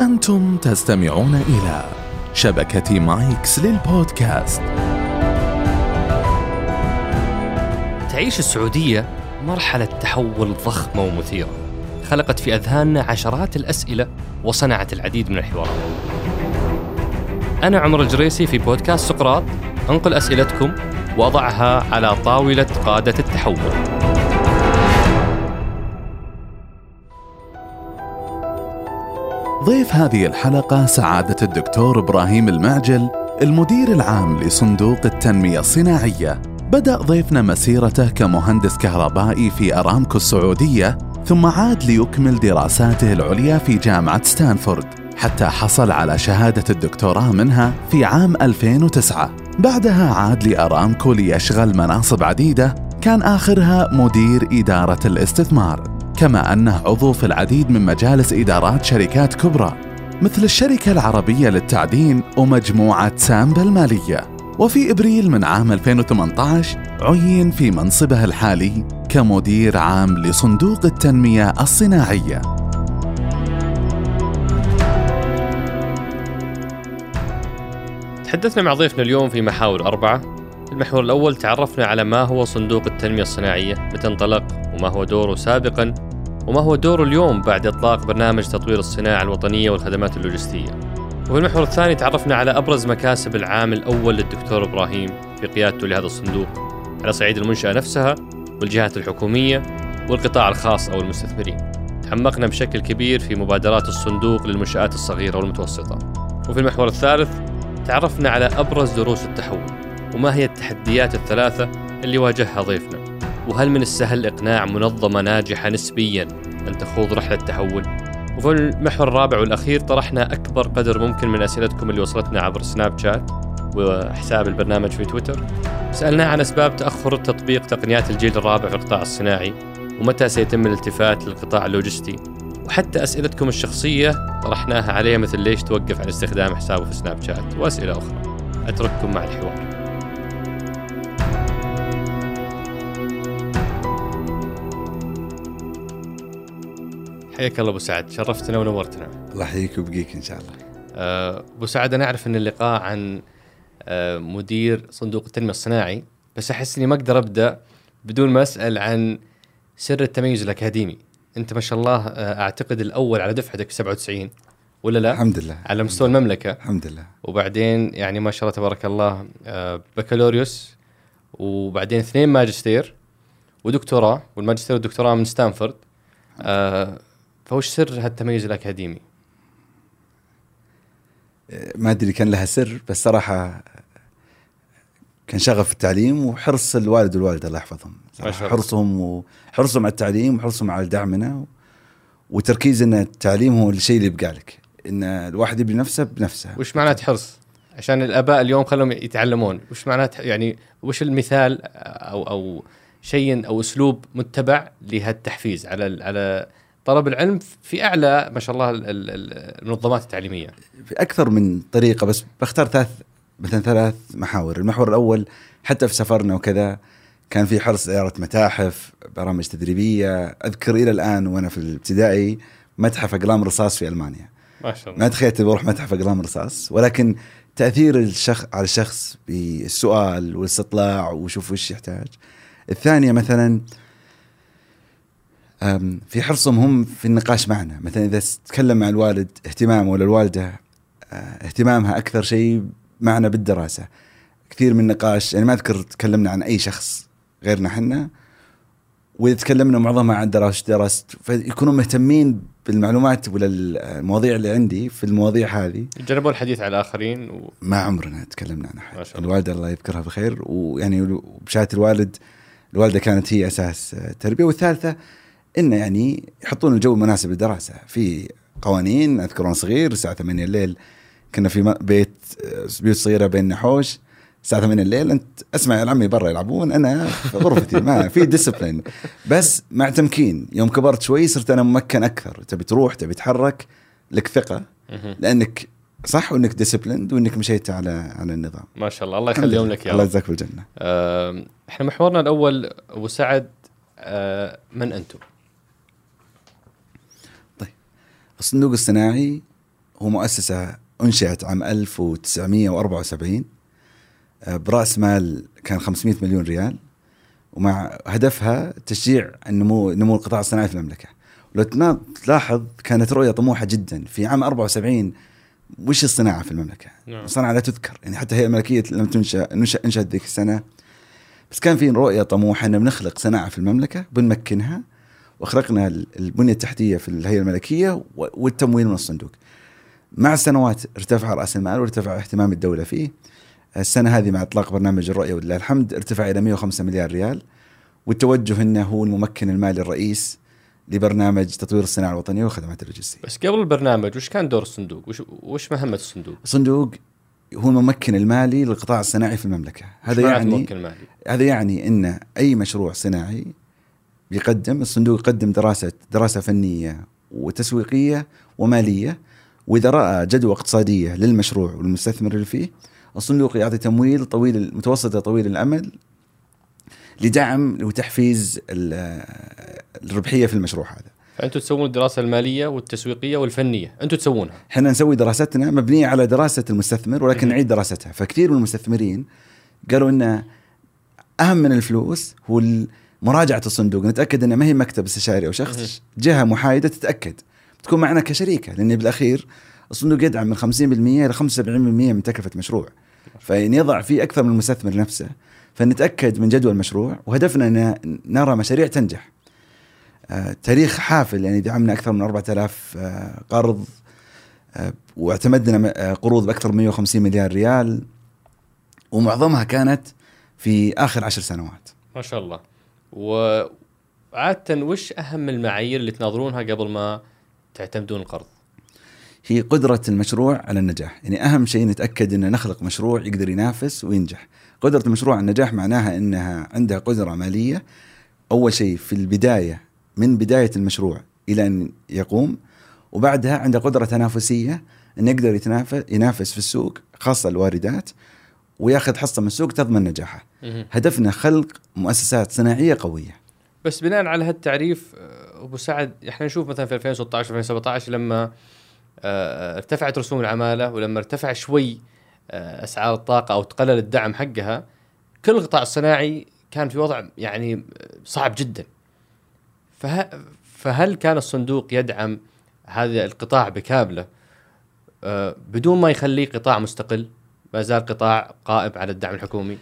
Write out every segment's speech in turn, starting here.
أنتم تستمعون إلى شبكة مايكس للبودكاست. تعيش السعودية مرحلة تحول ضخمة ومثيرة. خلقت في أذهاننا عشرات الأسئلة وصنعت العديد من الحوارات أنا عمر الجريسي في بودكاست سقراط. أنقل أسئلتكم وأضعها على طاولة قادة التحول. ضيف هذه الحلقة سعادة الدكتور إبراهيم المعجل المدير العام لصندوق التنمية الصناعية. بدأ ضيفنا مسيرته كمهندس كهربائي في أرامكو السعودية ثم عاد ليكمل دراساته العليا في جامعة ستانفورد حتى حصل على شهادة الدكتوراه منها في عام 2009 بعدها عاد لأرامكو ليشغل مناصب عديدة كان آخرها مدير إدارة الاستثمار. كما أنه عضو في العديد من مجالس إدارات شركات كبرى مثل الشركة العربية للتعدين ومجموعة سامبا المالية. وفي إبريل من عام 2018 عين في منصبه الحالي كمدير عام لصندوق التنمية الصناعية. تحدثنا مع ضيفنا اليوم في محاور أربعة. المحور الأول تعرفنا على ما هو صندوق التنمية الصناعية. متى انطلق؟ وما هو دوره سابقا وما هو دوره اليوم بعد إطلاق برنامج تطوير الصناعة الوطنية والخدمات اللوجستية. وفي المحور الثاني تعرفنا على أبرز مكاسب العام الأول للدكتور إبراهيم في قيادته لهذا الصندوق على صعيد المنشأة نفسها والجهات الحكومية والقطاع الخاص أو المستثمرين. تعمقنا بشكل كبير في مبادرات الصندوق للمنشآت الصغيرة والمتوسطة. وفي المحور الثالث تعرفنا على أبرز دروس التحول وما هي التحديات الثلاثة اللي واجهها ضيفنا. وهل من السهل إقناع منظمة ناجحة نسبيا أن تخوض رحلة تحول وفي المحور الرابع والأخير طرحنا أكبر قدر ممكن من أسئلتكم اللي وصلتنا عبر سناب شات وحساب البرنامج في تويتر. سألناه عن أسباب تأخر تطبيق تقنيات الجيل الرابع في القطاع الصناعي ومتى سيتم الالتفات للقطاع اللوجستي. وحتى أسئلتكم الشخصية طرحناها عليه مثل ليش توقف عن استخدام حسابه في سناب شات وأسئلة أخرى. أترككم مع الحوار. حياك الله أبو سعد. شرفتنا ونورتنا. الله يحييك ويبقيك إن شاء الله. آه، أبو سعد أنا أعرف إن اللقاء عن آه، مدير صندوق التنمية الصناعي بس أحس إني ما أقدر أبدأ بدون ما أسأل عن سر التميز الأكاديمي. أنت ما شاء الله آه، أعتقد الأول على دفعتك 97 ولا لا؟ الحمد لله. على مستوى المملكة. الحمد لله. وبعدين يعني ما شاء الله تبارك الله بكالوريوس وبعدين اثنين ماجستير ودكتوراه والماجستير والدكتوراه من ستانفورد. فوش سر هالتميز الأكاديمي؟ ما أدري كان لها سر بس صراحة كان شغف التعليم وحرص الوالد والوالدة الله يحفظهم. حرصهم وحرصهم على التعليم وحرصهم على دعمنا وتركيز إن التعليم هو الشيء اللي يبقى لك. إن الواحد يبني نفسه بنفسه. وش معنات حرص؟ عشان الآباء اليوم خلهم يتعلمون. وش معنات يعني وش المثال أو أو شيء أو أسلوب متبع لهالتحفيز على على طلب العلم في أعلى ما شاء الله المنظمات التعليمية. في أكثر من طريقة بس بختار ثلاث مثلا ثلاث محاور، المحور الأول حتى في سفرنا وكذا كان في حرص زيارة متاحف، برامج تدريبية، أذكر إلى الآن وأنا في الابتدائي متحف أقلام رصاص في ألمانيا. ما شاء الله. ما تخيلت بروح متحف أقلام رصاص، ولكن تأثير الشخص على الشخص بالسؤال والاستطلاع وشوف وش يحتاج. الثانية مثلا في حرصهم هم في النقاش معنا. مثلا إذا تكلم مع الوالد اهتمامه ولا الوالدة آه، اهتمامها أكثر شيء معنا بالدراسة. كثير من النقاش يعني ما أذكر تكلمنا عن أي شخص غيرنا إحنا وإذا تكلمنا معظمها عن دراسة درست فيكونوا مهتمين بالمعلومات ولا المواضيع اللي عندي في المواضيع هذه. جربوا الحديث على الآخرين و... ما عمرنا تكلمنا عن أحد. الوالدة الله يذكرها بخير. ويعني بشهاده الوالد الوالدة كانت هي أساس التربيه والثالثة انه يعني يحطون الجو المناسب للدراسة. في قوانين اذكر وأنا صغير الساعة 8 الليل كنا في بيت بيوت صغيرة بين نحوش. الساعة 8 الليل أنت أسمع يا عمي برا يلعبون أنا في غرفتي ما في discipline بس مع تمكين يوم كبرت شوي صرت أنا ممكن أكثر. تبي تروح تبي تتحرك لك ثقة. لأنك صح وإنك disciplined وإنك مشيت على على النظام. ما شاء الله. الله يخليهم لك يا الله يجزاك بالجنه إحنا محورنا الأول أبو سعد أه من أنتم؟ الصندوق الصناعي هو مؤسسة أنشئت عام 1974 آه، برأس مال كان 500 مليون ريال ومع هدفها تشجيع النمو نمو القطاع الصناعي في المملكة. لو تلاحظ كانت رؤية طموحة جدا في عام 74 وش الصناعة في المملكة؟ نعم. الصناعة لا تذكر يعني حتى هي الملكيه لم تنشا انشات ذيك السنة بس كان في رؤية طموحة ان بنخلق صناعة في المملكة بنمكنها وأخرقنا البنية التحتية في الهيئة الملكية والتمويل من الصندوق. مع السنوات ارتفع رأس المال وارتفع اهتمام الدولة فيه. السنة هذه مع إطلاق برنامج الرؤية ولله الحمد ارتفع إلى 105 مليار ريال والتوجه إنه هو الممكن المالي الرئيس لبرنامج تطوير الصناعة الوطنية والخدمات اللوجستيه. بس قبل البرنامج وش كان دور الصندوق؟ وش وش مهمة الصندوق؟ الصندوق هو الممكن المالي للقطاع الصناعي في المملكة، هذا يعني المالي؟ هذا يعني إن أي مشروع صناعي يقدم الصندوق يقدم دراسة دراسة فنية وتسويقية ومالية وإذا رأى جدوى اقتصادية للمشروع والمستثمر اللي فيه الصندوق يعطي تمويل طويل متوسط طويل الامد لدعم وتحفيز الربحية في المشروع هذا. فأنتم تسوون الدراسة المالية والتسويقية والفنية، أنتم تسوونها. إحنا نسوي دراستنا مبنية على دراسة المستثمر ولكن نعيد دراستها، فكثير من المستثمرين قالوا إن أهم من الفلوس هو مراجعة الصندوق، نتأكد إنه ما هي مكتب استشاري أو شخص جهة محايدة تتأكد تكون معنا كشريكة لأن بالأخير الصندوق يدعم من 50% إلى 75% من تكلفة مشروع. فإن يضع فيه أكثر من المستثمر نفسه فنتأكد من جدوى المشروع وهدفنا إن نرى مشاريع تنجح. آه تاريخ حافل يعني دعمنا أكثر من 4000 آه قرض آه واعتمدنا قروض بأكثر من 150 مليار ريال ومعظمها كانت في آخر عشر سنوات. ما شاء الله. وعادة وش أهم المعايير اللي تناظرونها قبل ما تعتمدون القرض؟ هي قدرة المشروع على النجاح، يعني أهم شيء نتأكد أن نخلق مشروع يقدر ينافس وينجح. قدرة المشروع على النجاح معناها أنها عندها قدرة مالية أول شيء في البداية من بداية المشروع إلى أن يقوم وبعدها عنده قدرة تنافسية أن يقدر يتنافس ينافس في السوق خاصة الواردات وياخذ حصة من السوق تضمن نجاحه. هدفنا خلق مؤسسات صناعية قوية. بس بناء على هالتعريف آه، أبو سعد إحنا نشوف مثلا في 2016 2017 لما آه، آه، ارتفعت رسوم العمالة ولما ارتفع شوي أسعار الطاقة أو تقلل الدعم حقها كل القطاع الصناعي كان في وضع يعني صعب جدا فه فهل كان الصندوق يدعم هذا القطاع بكامله بدون ما يخليه قطاع مستقل ما زال قطاع قائم على الدعم الحكومي.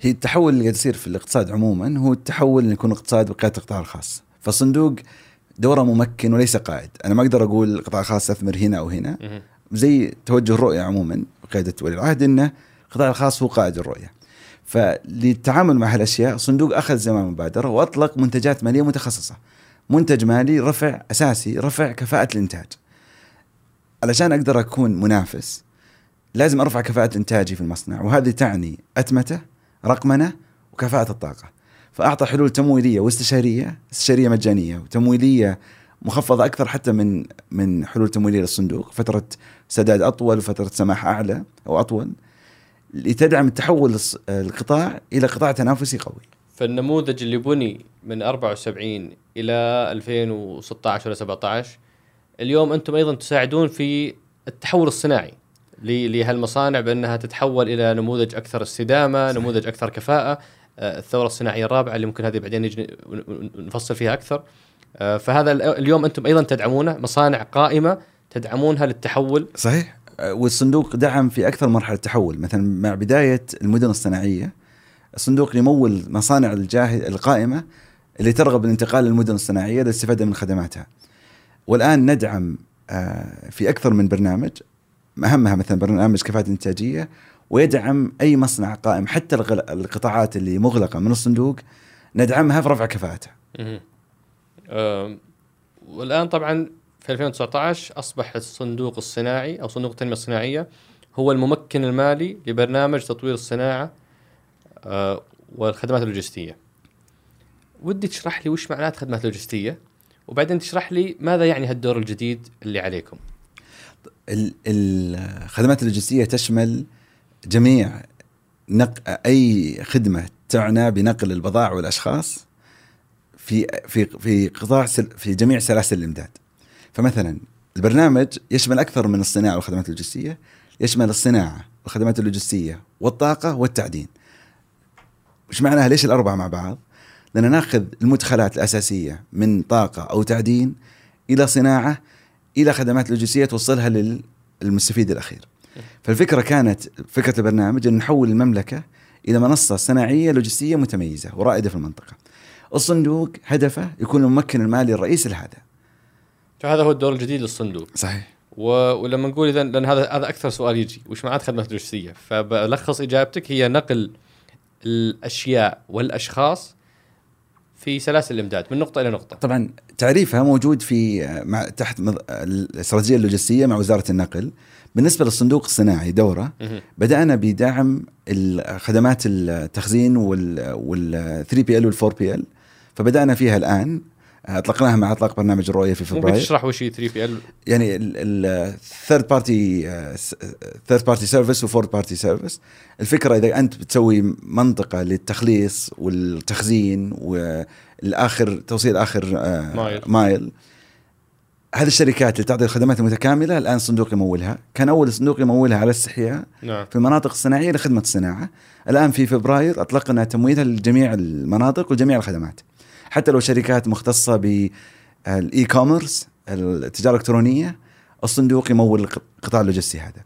هي التحول اللي قاعد يصير في الاقتصاد عموما هو التحول ان يكون اقتصاد بقياده القطاع الخاص. فالصندوق دوره ممكن وليس قائد. أنا ما أقدر أقول القطاع الخاص استثمر هنا أو هنا. زي توجه الرؤية عموما بقيادة ولي العهد إنه القطاع الخاص هو قائد الرؤية. فللتعامل مع هالأشياء الصندوق أخذ زمان مبادرة وأطلق منتجات مالية متخصصة. منتج مالي رفع أساسي رفع كفاءة الإنتاج. علشان أقدر أكون منافس لازم أرفع كفاءة إنتاجي في المصنع وهذه تعني أتمتة رقمنة وكفاءة الطاقة. فأعطى حلول تمويلية واستشارية استشارية مجانية وتمويلية مخفضة أكثر حتى من من حلول تمويلية للصندوق. فترة سداد أطول وفترة سماح أعلى أو أطول لتدعم التحول القطاع إلى قطاع تنافسي قوي. فالنموذج اللي بني من 74 إلى 2016 ولا 17 اليوم أنتم أيضا تساعدون في التحول الصناعي. لهالمصانع بأنها تتحول إلى نموذج أكثر استدامة، صحيح. نموذج أكثر كفاءة، آه، الثورة الصناعية الرابعة اللي ممكن هذه بعدين نجي نفصل فيها أكثر. آه، فهذا اليوم أنتم أيضا تدعمونه مصانع قائمة تدعمونها للتحول صحيح آه، والصندوق دعم في أكثر مرحلة تحول مثلا مع بداية المدن الصناعية الصندوق يمول مصانع الجاهز القائمة اللي ترغب بالانتقال للمدن الصناعية للاستفادة من خدماتها. والآن ندعم في أكثر من برنامج أهمها مثلا برنامج كفاءة إنتاجية ويدعم أي مصنع قائم حتى القطاعات اللي مغلقة من الصندوق ندعمها في رفع كفاءتها. والآن طبعا في 2019 أصبح الصندوق الصناعي أو صندوق التنمية الصناعية هو الممكن المالي لبرنامج تطوير الصناعة أه والخدمات اللوجستية. ودي تشرح لي وش معنات خدمات لوجستية وبعدين تشرح لي ماذا يعني هالدور الجديد اللي عليكم. الخدمات اللوجستية تشمل جميع نق... أي خدمة تعنى بنقل البضائع والأشخاص في في في قطاع سل... في جميع سلاسل الإمداد. فمثلا البرنامج يشمل أكثر من الصناعة والخدمات اللوجستية يشمل الصناعة والخدمات اللوجستية والطاقة والتعدين. وش معناها؟ ليش الأربعة مع بعض؟ لأن ناخذ المدخلات الأساسية من طاقة أو تعدين إلى صناعة إلى خدمات لوجستية توصلها للمستفيد الأخير. فالفكرة كانت فكرة البرنامج أن نحول المملكة إلى منصة صناعية لوجستية متميزة ورائدة في المنطقة. الصندوق هدفه يكون الممكن المالي الرئيسي لهذا. فهذا هو الدور الجديد للصندوق. صحيح. و... ولما نقول اذا لأن هذا هذا أكثر سؤال يجي وش معنات خدمة لوجستية؟ فبلخص إجابتك هي نقل الأشياء والأشخاص في سلاسل الإمداد من نقطة إلى نقطة. طبعا تعريفها موجود في مع تحت. الاستراتيجية اللوجستية مع وزارة النقل. بالنسبة للصندوق الصناعي دورة. بدأنا بدعم خدمات التخزين وال 3 PL وال 4 PL فبدأنا فيها الآن. أطلقناها مع إطلاق برنامج الرؤية في فبراير. ممكن تشرح وش هي 3 PL يعني ال third party third party service و fourth party service الفكرة إذا أنت بتسوي منطقة للتخليص والتخزين والآخر توصيل آخر آه، mile, mile. هذه الشركات اللي تعطي الخدمات المتكاملة الآن صندوق يمولها، كان أول صندوق يمولها على الاستحياء نعم. في المناطق الصناعية لخدمة الصناعة، الآن في فبراير أطلقنا تمويلها لجميع المناطق وجميع الخدمات. حتى لو شركات مختصة بال e-commerce التجارة الإلكترونية الصندوق يمول القطاع اللوجستي هذا.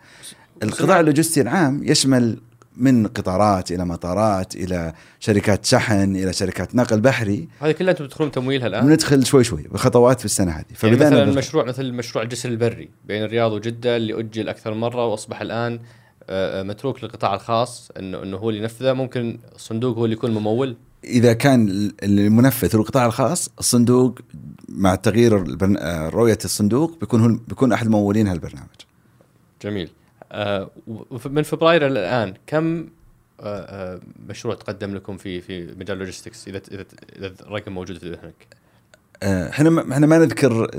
القطاع اللوجستي العام يشمل من قطارات إلى مطارات إلى شركات شحن إلى شركات نقل بحري. هذه كلها أنتم تدخلون تمويلها الآن؟ ندخل شوي شوي بخطوات في السنة هذه. يعني مثلا المشروع مثل مشروع الجسر البري بين الرياض وجدة اللي أجل أكثر مرة وأصبح الآن آه، آه، متروك للقطاع الخاص انه إنه هو اللي ينفذه ممكن الصندوق هو اللي يكون ممول؟ إذا كان المنفذ هو القطاع الخاص الصندوق مع تغيير آه، رؤية الصندوق بيكون هو بيكون أحد ممولين هالبرنامج. جميل. آه من فبراير الآن كم آه مشروع تقدم لكم في في مجال اللوجيستكس إذا إذا الرقم موجود في ذهنك؟ إحنا إحنا ما نذكر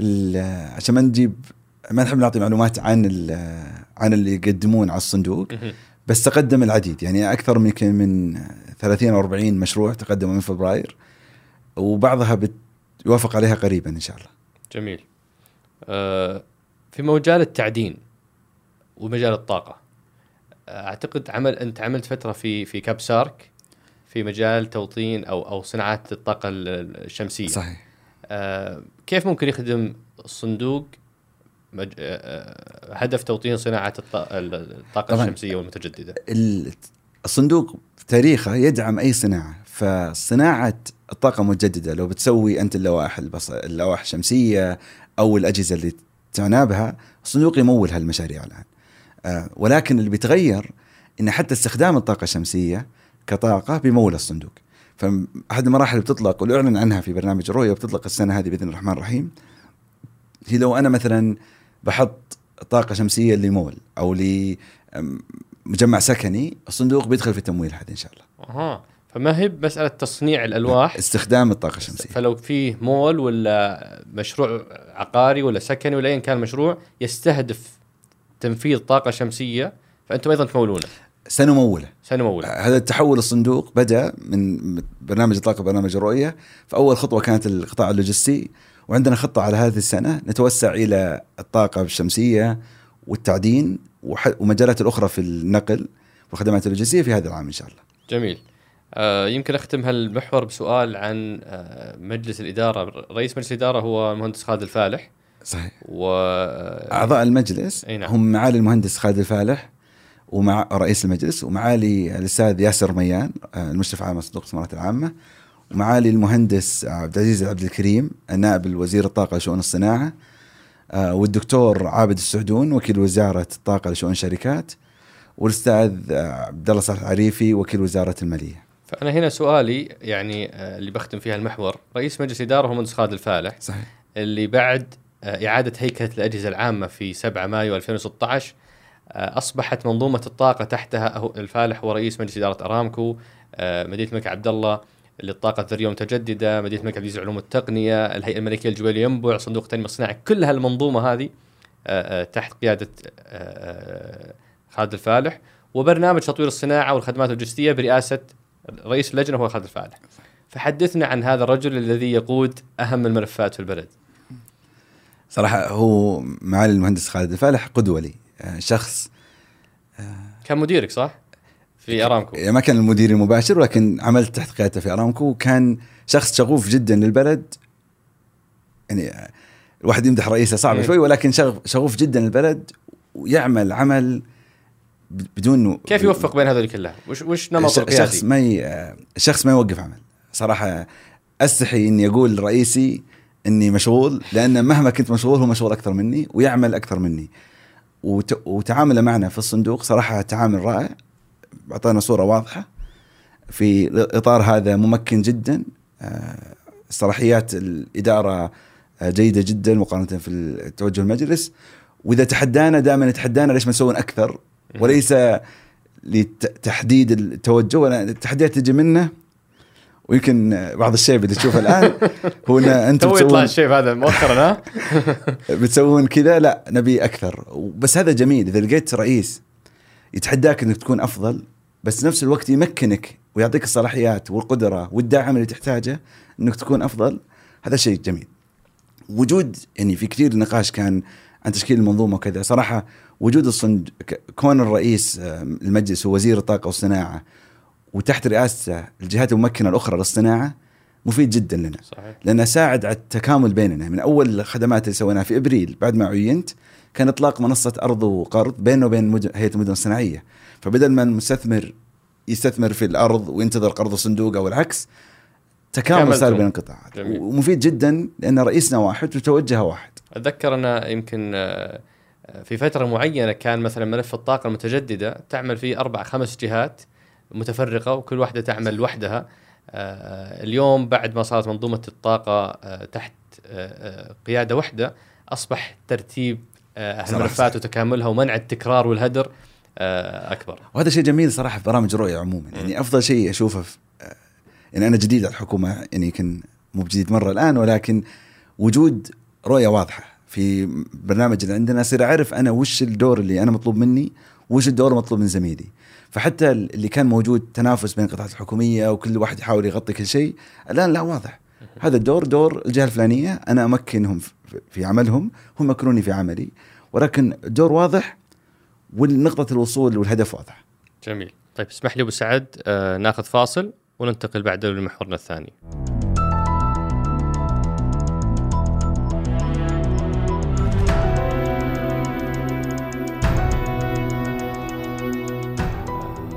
عشان ما نجيب ما نحب نعطي معلومات عن عن اللي يقدمون على الصندوق. بس تقدم العديد يعني أكثر من من 30 أو 40 مشروع تقدموا من فبراير وبعضها يوافق عليها قريبا إن شاء الله. جميل. آه في مجال التعدين ومجال الطاقة. أعتقد عمل أنت عملت فترة في في كابسارك في مجال توطين أو أو صناعات الطاقة الشمسية. صحيح. آه كيف ممكن يخدم الصندوق مج... آه، آه، هدف توطين صناعة الطاقة الشمسية والمتجددة. الصندوق تاريخه يدعم أي صناعة فصناعة الطاقة المتجدده لو بتسوي أنت اللوائح البص... اللوائح الشمسية أو الأجهزة اللي تعنى بها الصندوق يمول هالمشاريع الآن. آه ولكن اللي بيتغير إن حتى استخدام الطاقة الشمسية كطاقة بيمول الصندوق. فاحد المراحل اللي بتطلق واللي أعلن عنها في برنامج الرؤيه وبتطلق السنة هذه بإذن الرحمن الرحيم هي لو أنا مثلا بحط طاقة شمسية لمول أو لمجمع سكني الصندوق بيدخل في التمويل هذا إن شاء الله. أها. فما هي بمسألة تصنيع الألواح؟ استخدام الطاقة الشمسية. فلو في مول ولا مشروع عقاري ولا سكني ولا ايا كان المشروع يستهدف تنفيذ طاقة شمسية فأنتم أيضا تمولونه. سنموله. سنموله. هذا التحول الصندوق بدأ من برنامج الطاقة برنامج الرؤية. فأول خطوة كانت القطاع اللوجستي. وعندنا خطة على هذه السنة نتوسع إلى الطاقة الشمسية والتعدين ومجالات الأخرى في النقل والخدمات اللوجستية في هذا العام إن شاء الله. جميل. آه يمكن أختم هالمحور بسؤال عن آه مجلس الإدارة. رئيس مجلس الإدارة هو المهندس خالد الفالح. صحيح. و أعضاء المجلس نعم. هم معالي المهندس خالد الفالح ومع رئيس المجلس ومعالي الأستاذ ياسر ميان آه، المشرف على صندوق الإستثمارات العامة. ومعالي المهندس عبد العزيز عبد الكريم النائب الوزير الطاقة لشؤون الصناعة آه، والدكتور عابد السعدون وكيل وزارة الطاقة لشؤون الشركات والأستاذ آه، عبد الله صالح العريفي وكيل وزارة المالية. فأنا هنا سؤالي يعني آه، اللي بختم فيها المحور. رئيس مجلس إدارة هو مهندس خالد الفالح. صحيح. اللي بعد إعادة هيكلة الأجهزة العامة في 7 مايو 2016 أصبحت منظومة الطاقة تحتها الفالح هو رئيس مجلس إدارة أرامكو مدينة الملك عبد الله. للطاقة الذرية المتجددة، مدينة الملك عبد العزيز لعلوم التقنية، الهيئة الملكية للجبال ينبع، صندوق التنمية الصناعي، كل هالمنظومة هذه آه، آه، تحت قيادة آه، خالد الفالح، وبرنامج تطوير الصناعة والخدمات اللوجستية برئاسة رئيس اللجنة هو خالد الفالح. فحدثنا عن هذا الرجل الذي يقود أهم الملفات في البلد. صراحة هو معالي المهندس خالد الفالح قدوة لي شخص كان مديرك صح؟ في أرامكو يعني ما كان المدير المباشر ولكن عملت تحت قيادته في أرامكو وكان شخص شغوف جدا للبلد يعني الواحد يمدح رئيسه صعب مم. شوي ولكن شغوف جدا للبلد ويعمل عمل بدون كيف يوفق بين هذول كلها؟ وش وش نمط ش- شخص القيادي؟ ما ي... شخص ما يوقف عمل صراحة أستحي إني أقول لرئيسي إني مشغول لأن مهما كنت مشغول هو مشغول أكثر مني ويعمل أكثر مني وت... وتعامله معنا في الصندوق صراحة تعامل رائع أعطانا صورة واضحة. في الاطار هذا ممكن جدا. آه، صلاحيات الإدارة آه، جيدة جدا مقارنة في التوجه المجلس. وإذا تحدانا دائما يتحدانا ليش ما نسوي أكثر؟ وليس لتحديد التوجه ولا التحديات تجي منه. ويمكن بعض الشيء اللي تشوفه الآن. هو إن أنتم تو يطلع الشيء هذا مؤخرا ها؟ بتسوون كذا لا نبي أكثر. بس هذا جميل. إذا لقيت رئيس يتحداك إنك تكون أفضل بس نفس الوقت يمكنك ويعطيك الصلاحيات والقدرة والدعم اللي تحتاجه إنك تكون أفضل. هذا شيء جميل. وجود يعني في كثير نقاش كان عن تشكيل المنظومة وكذا. صراحة وجود الصند كون الرئيس المجلس هو وزير الطاقة والصناعة وتحت رئاسته الجهات الممكنة الأخرى للصناعة مفيد جدا لنا. صحيح. لأنه ساعد على التكامل بيننا. من أول الخدمات اللي سويناها في إبريل بعد ما عينت كان إطلاق منصة أرض وقرض بينه وبين مدن هيئة المدن الصناعية فبدل ما المستثمر يستثمر في الأرض وينتظر قرض الصندوق أو العكس تكامل. صار بين القطاعات جميل. ومفيد جدا لأن رئيسنا واحد وتوجهه واحد أتذكر أنا يمكن آه، في فترة معينة كان مثلا ملف الطاقة المتجددة تعمل فيه أربع خمس جهات متفرقة وكل واحدة تعمل لوحدها آه، اليوم بعد ما صارت منظومة الطاقة آه، تحت آه، آه، قيادة واحدة أصبح ترتيب آه، الملفات صحيح. وتكاملها ومنع التكرار والهدر آه، أكبر. وهذا شيء جميل صراحة في برامج الرؤية عموما. يعني أفضل شيء أشوفه في يعني أنا جديد على الحكومة يعني يمكن مو بجديد مرة الآن ولكن وجود رؤية واضحة في برنامج اللي عندنا أصير أعرف أنا وش الدور اللي أنا مطلوب مني وش الدور المطلوب من زميلي. فحتى اللي كان موجود تنافس بين القطاعات الحكومية وكل واحد يحاول يغطي كل شيء الآن لا واضح. هذا الدور دور الجهة الفلانية أنا أمكنهم في- عملهم هم يمكنوني في عملي. ولكن الدور واضح والنقطة الوصول والهدف واضح. جميل. طيب اسمح لي أبو سعد آه، ناخذ فاصل وننتقل بعد لمحورنا الثاني.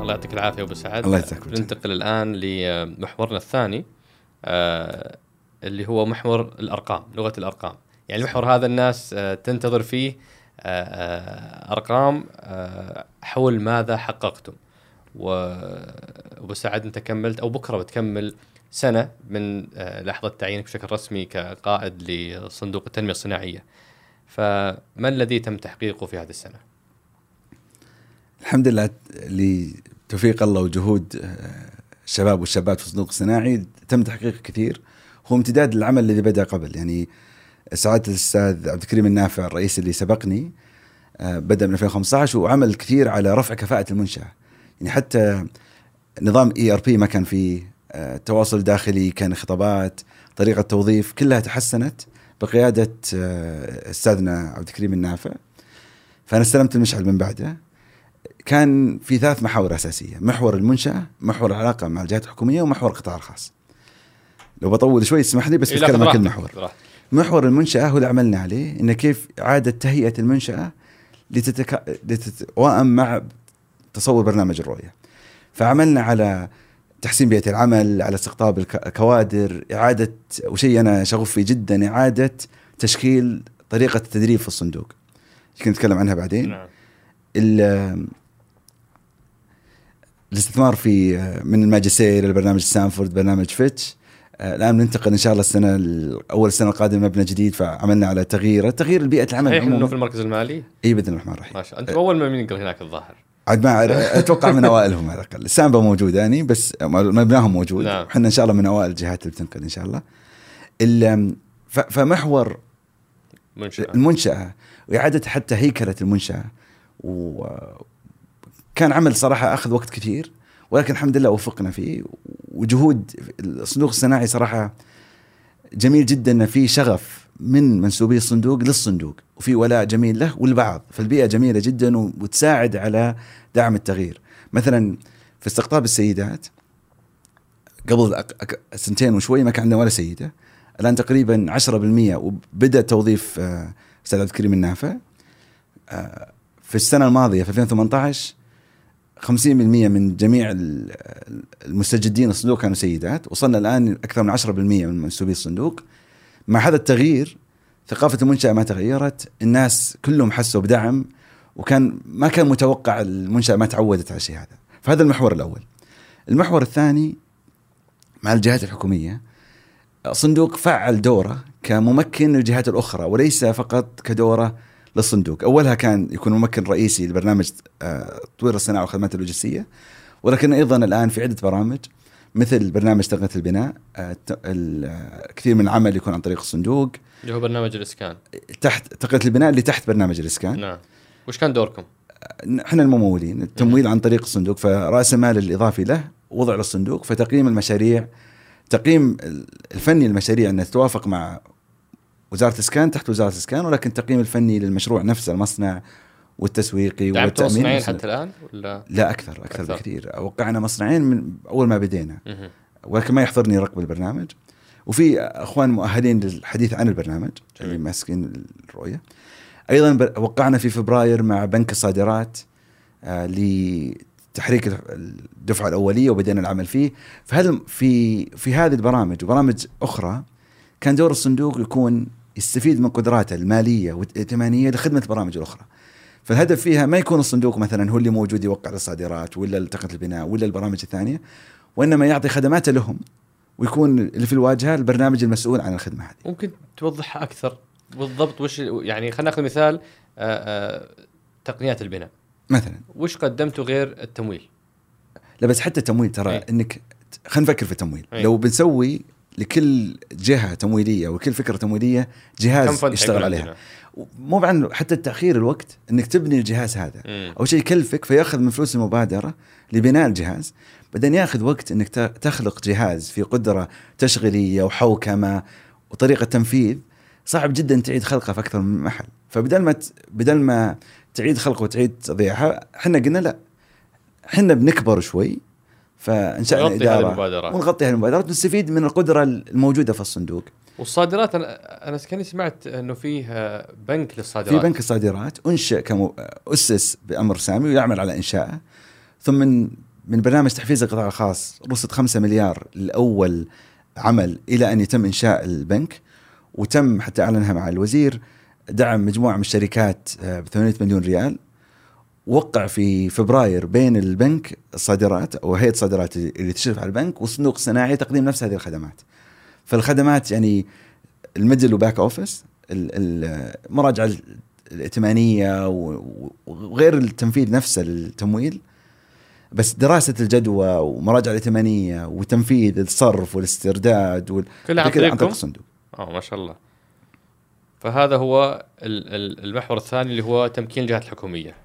الله يعطيك العافية أبو سعد. الله يجزاك. ننتقل الآن لمحورنا الثاني آه، اللي هو محور الأرقام لغة الأرقام. يعني المحور هذا الناس آه، تنتظر فيه آه، آه، أرقام حول ماذا حققتم. وابو سعد أنت كملت أو بكرة بتكمل سنة من لحظة تعيينك بشكل رسمي كقائد لصندوق التنمية الصناعية. فما الذي تم تحقيقه في هذه السنة؟ الحمد لله لتوفيق الله وجهود الشباب والشابات في الصندوق الصناعي تم تحقيق كثير. هو امتداد للعمل الذي بدأ قبل. يعني سعادة الأستاذ عبد الكريم النافع الرئيس اللي سبقني آه، بدأ من 2015 وعمل كثير على رفع كفاءة المنشأة يعني حتى نظام ERP ما كان فيه آه، التواصل الداخلي كان خطابات طريقة توظيف كلها تحسنت بقيادة آه، أستاذنا عبد الكريم النافع فأنا استلمت المشعل من بعده كان في ثلاث محاور أساسية، محور المنشأة، محور العلاقة مع الجهات الحكومية، ومحور القطاع الخاص. لو بطول شوي اسمح لي بس بتكلم عن كل محور. براحتك. محور المنشأة هو اللي عملنا عليه انه كيف اعاده تهيئة المنشأة لتتكا... لتتوائم مع تصور برنامج الرؤية. فعملنا على تحسين بيئة العمل، على استقطاب الك- الكوادر، إعادة وشيء أنا شغوف فيه جدا إعادة تشكيل طريقة التدريب في الصندوق. يمكن نتكلم عنها بعدين. نعم ال- الاستثمار في من الماجستير إلى برنامج ستانفورد برنامج فيتش آه، الآن ننتقل إن شاء الله السنة ال- أول السنة القادمة مبنى جديد فعملنا على تغيير. تغيير بيئه العمل صحيح إنه في المركز المالي؟ إي بإذن الرحمن الرحيم ما شاء الله. انت أول من ينقل هناك الظاهر. عاد ما أتوقع من أوائلهم على الأقل. السامبا موجود يعني بس مبناهم موجود. نعم. إحنا إن شاء الله من أوائل الجهات اللي بتنقل إن شاء الله. فمحور منشأة. المنشأة وإعادة حتى هيكلة المنشأة وكان عمل صراحة أخذ وقت كثير. ولكن الحمد لله وفقنا فيه. وجهود الصندوق الصناعي صراحة جميل جدا إن في شغف من منسوبي الصندوق للصندوق وفي ولاء جميل له والبعض فالبيئة جميلة جدا وتساعد على دعم التغيير. مثلا في استقطاب السيدات قبل سنتين وشوي ما كان عندنا ولا سيدة. الآن تقريبا 10% وبدأ توظيف آه، أستاذ عبد الكريم النافع. آه، في السنة الماضية في 2018 50% من جميع المستجدين الصندوق كانوا سيدات وصلنا الآن أكثر من 10% من منسوبي الصندوق. مع هذا التغيير ثقافة المنشأة ما تغيرت الناس كلهم حسوا بدعم وكان ما كان متوقع المنشأة ما تعودت على الشيء هذا. فهذا المحور الأول. المحور الثاني مع الجهات الحكومية صندوق فعل دوره كممكن للجهات الأخرى وليس فقط كدورة للصندوق. أولها كان يكون ممكن رئيسي لبرنامج آه، تطوير الصناعة والخدمات اللوجستية. ولكن أيضا الآن في عدة برامج مثل برنامج تقنيه البناء آه، آه، كثير من العمل يكون عن طريق الصندوق. اللي هو برنامج الإسكان. تحت تقنيه البناء اللي تحت برنامج الإسكان. نعم. وش كان دوركم؟ إحنا الممولين التمويل عن طريق الصندوق. فرأس المال الإضافي له وضع للصندوق فتقييم المشاريع تقييم الفني للمشاريع انها تتوافق مع وزارة الإسكان تحت وزارة الإسكان ولكن التقييم الفني للمشروع نفسه المصنع والتسويقي والتأمين مصنعين حتى الآن ولا؟ لا أكثر أكثر, أكثر. بكثير. وقعنا مصنعين من أول ما بدينا. ولكن ما يحضرني رقم البرنامج. وفي أخوان مؤهلين للحديث عن البرنامج اللي ماسكين الرؤية. أيضا وقعنا في فبراير مع بنك الصادرات آه لتحريك الدفعة الأولية وبدينا العمل فيه. فهل في في هذه البرامج وبرامج أخرى كان دور الصندوق يكون يستفيد من قدراته المالية والائتمانية لخدمة البرامج الاخرى. فالهدف فيها ما يكون الصندوق مثلا هو اللي موجود يوقع للصادرات ولا تقنيه البناء ولا البرامج الثانية وإنما يعطي خدماته لهم ويكون اللي في الواجهة البرنامج المسؤول عن الخدمة هذه. ممكن توضحها أكثر بالضبط وش يعني خلينا نأخذ مثال آه، آه، تقنيات البناء. مثلا وش قدمتوا غير التمويل؟ لا بس حتى التمويل ترى أي. إنك خلينا نفكر في التمويل، أي. لو بنسوي لكل جهة تمويلية وكل فكرة تمويلية جهاز يشتغل عليها. مو بعد حتى التاخير الوقت إنك تبني الجهاز هذا. مم. أول شيء يكلفك فيأخذ من فلوس المبادرة لبناء الجهاز. بعدين ياخذ وقت إنك تخلق جهاز في قدرة تشغيلية وحوكمة وطريقة تنفيذ. صعب جدا تعيد خلقه في أكثر من محل. فبدل ما ت... بدل ما تعيد خلقه وتعيد تضيعها إحنا قلنا لا. إحنا بنكبر شوي. فانشانا اداره ونغطي هالمبادرات ونستفيد من القدرة الموجودة في الصندوق. والصادرات أنا أنا كاني سمعت إنه فيه بنك للصادرات. في بنك الصادرات أنشئ كمو أسس بأمر سامي ويعمل على إنشائه. ثم من من برنامج تحفيز القطاع الخاص رصد 5 مليار لأول عمل إلى أن يتم إنشاء البنك. وتم حتى أعلنها مع الوزير دعم مجموعة من الشركات ب 800 مليون ريال. وقع في فبراير بين البنك الصادرات أو هيئة الصادرات اللي تشرف على البنك والصندوق الصناعي تقديم نفس هذه الخدمات. فالخدمات يعني ال middle و back office المراجعه الائتمانية وغير التنفيذ نفسه للتمويل بس دراسة الجدوى ومراجعه الائتمانية وتنفيذ الصرف والاسترداد وال... كلها عن طريق الصندوق. آه ما شاء الله. فهذا هو المحور الثاني اللي هو تمكين الجهات الحكومية.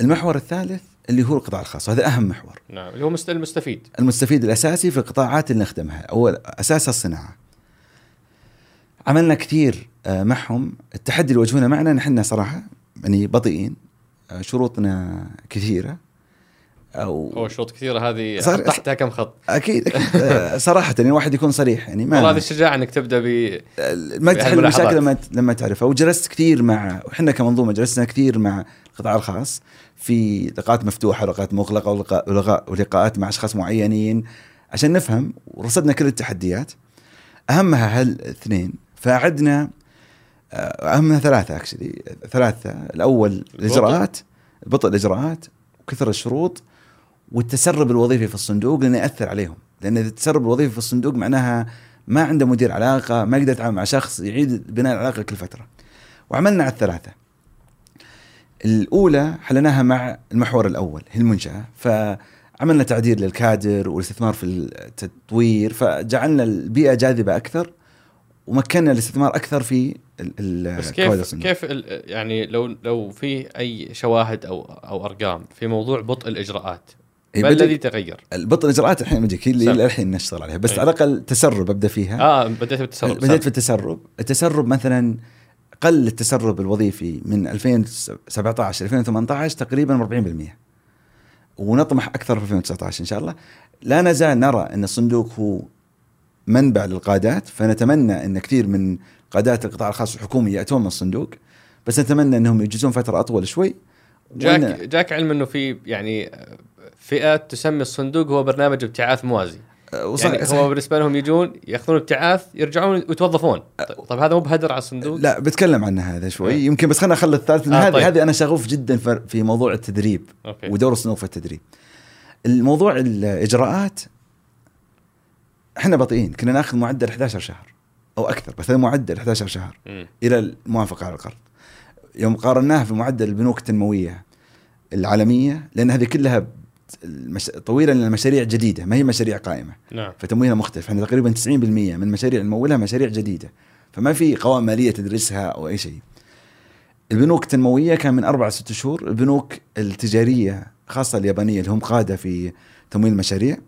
المحور الثالث اللي هو القطاع الخاص وهذا أهم محور. نعم اللي هو المستفيد. المستفيد الأساسي في القطاعات اللي نخدمها اول اساسها الصناعة. عملنا كثير آه، معهم. التحدي اللي يواجهونه معنا نحن صراحة يعني بطيئين آه، شروطنا كثيرة. أو هو شروط كثيرة هذه تحتها كم خط؟ أكيد أكيد. آه، صراحة يعني الواحد يكون صريح يعني ما والله هذه الشجاعه إنك تبدأ ب ما تحل المشاكل لما لما تعرفها. وجلست كثير مع إحنا كمنظومة جلسنا كثير مع القطاع الخاص في لقاءات مفتوحة ولقاءات مغلقة ولقاءات مع أشخاص معينين عشان نفهم ورصدنا كل التحديات. أهمها هالاثنين فعدنا آه، أهمها ثلاثة اكشلي ثلاثة. الأول الإجراءات بطء الإجراءات وكثر الشروط والتسرب الوظيفي في الصندوق لأنه يأثر عليهم. لأن التسرب الوظيفي في الصندوق معناها ما عنده مدير علاقة ما يقدر يتعامل مع شخص يعيد بناء العلاقة كل فترة. وعملنا على الثلاثة. الأولى حلناها مع المحور الأول هي المنشأة. فعملنا تعديل للكادر والاستثمار في التطوير فجعلنا البيئة جاذبة أكثر ومكنا الاستثمار أكثر في بس كيف كيف يعني لو لو في أي شواهد أو أو أرقام في موضوع بطء الإجراءات ما بدأ- الذي تغير؟ البطء الاجراءات الحين بجيك هي اللي. الحين نشتغل عليها. بس إيه. على الأقل تسرب أبدأ فيها. آه بديت بالتسرب بديت في التسرب التسرب مثلا قل التسرب الوظيفي من 2017 ل 2018 تقريبا 40% ونطمح أكثر في 2019 إن شاء الله. لا نزال نرى أن الصندوق هو منبع للقادات فنتمنى أن كثير من قادات القطاع الخاص والحكومي يأتون من الصندوق. بس نتمنى أنهم يجلسون فترة أطول شوي. جاك جاك علم إنه في يعني فئات تسمي الصندوق هو برنامج ابتعاث موازي. وصح- يعني صحيح. هو بالنسبة لهم يجون يأخذون ابتعاث يرجعون ويتوظفون طيب, طيب هذا مو بهدر على الصندوق؟ لا بتكلم عن هذا شوي. إيه. يمكن بس خلينا نخلي الثالث. آه، هذه طيب. هذه أنا شغوف جدا في- موضوع التدريب أوكي. ودور الصندوق في التدريب. الموضوع الإجراءات إحنا بطيئين. كنا ناخذ معدل 11 شهر أو أكثر بس هذا معدل 11 شهر مم. إلى الموافقة على القرض يوم قارناها في معدل البنوك التنموية العالمية لأن هذه كلها المش... طويله لأن المشاريع جديدة ما هي مشاريع قائمة. نعم. فتمويلها مختلف. إحنا تقريبا 90% من المشاريع اللي نمولها مشاريع جديدة. فما في قوائم مالية تدرسها أو أي شيء. البنوك التنموية كان من أربع ست شهور. البنوك التجارية خاصة اليابانية اللي هم قادة في تمويل المشاريع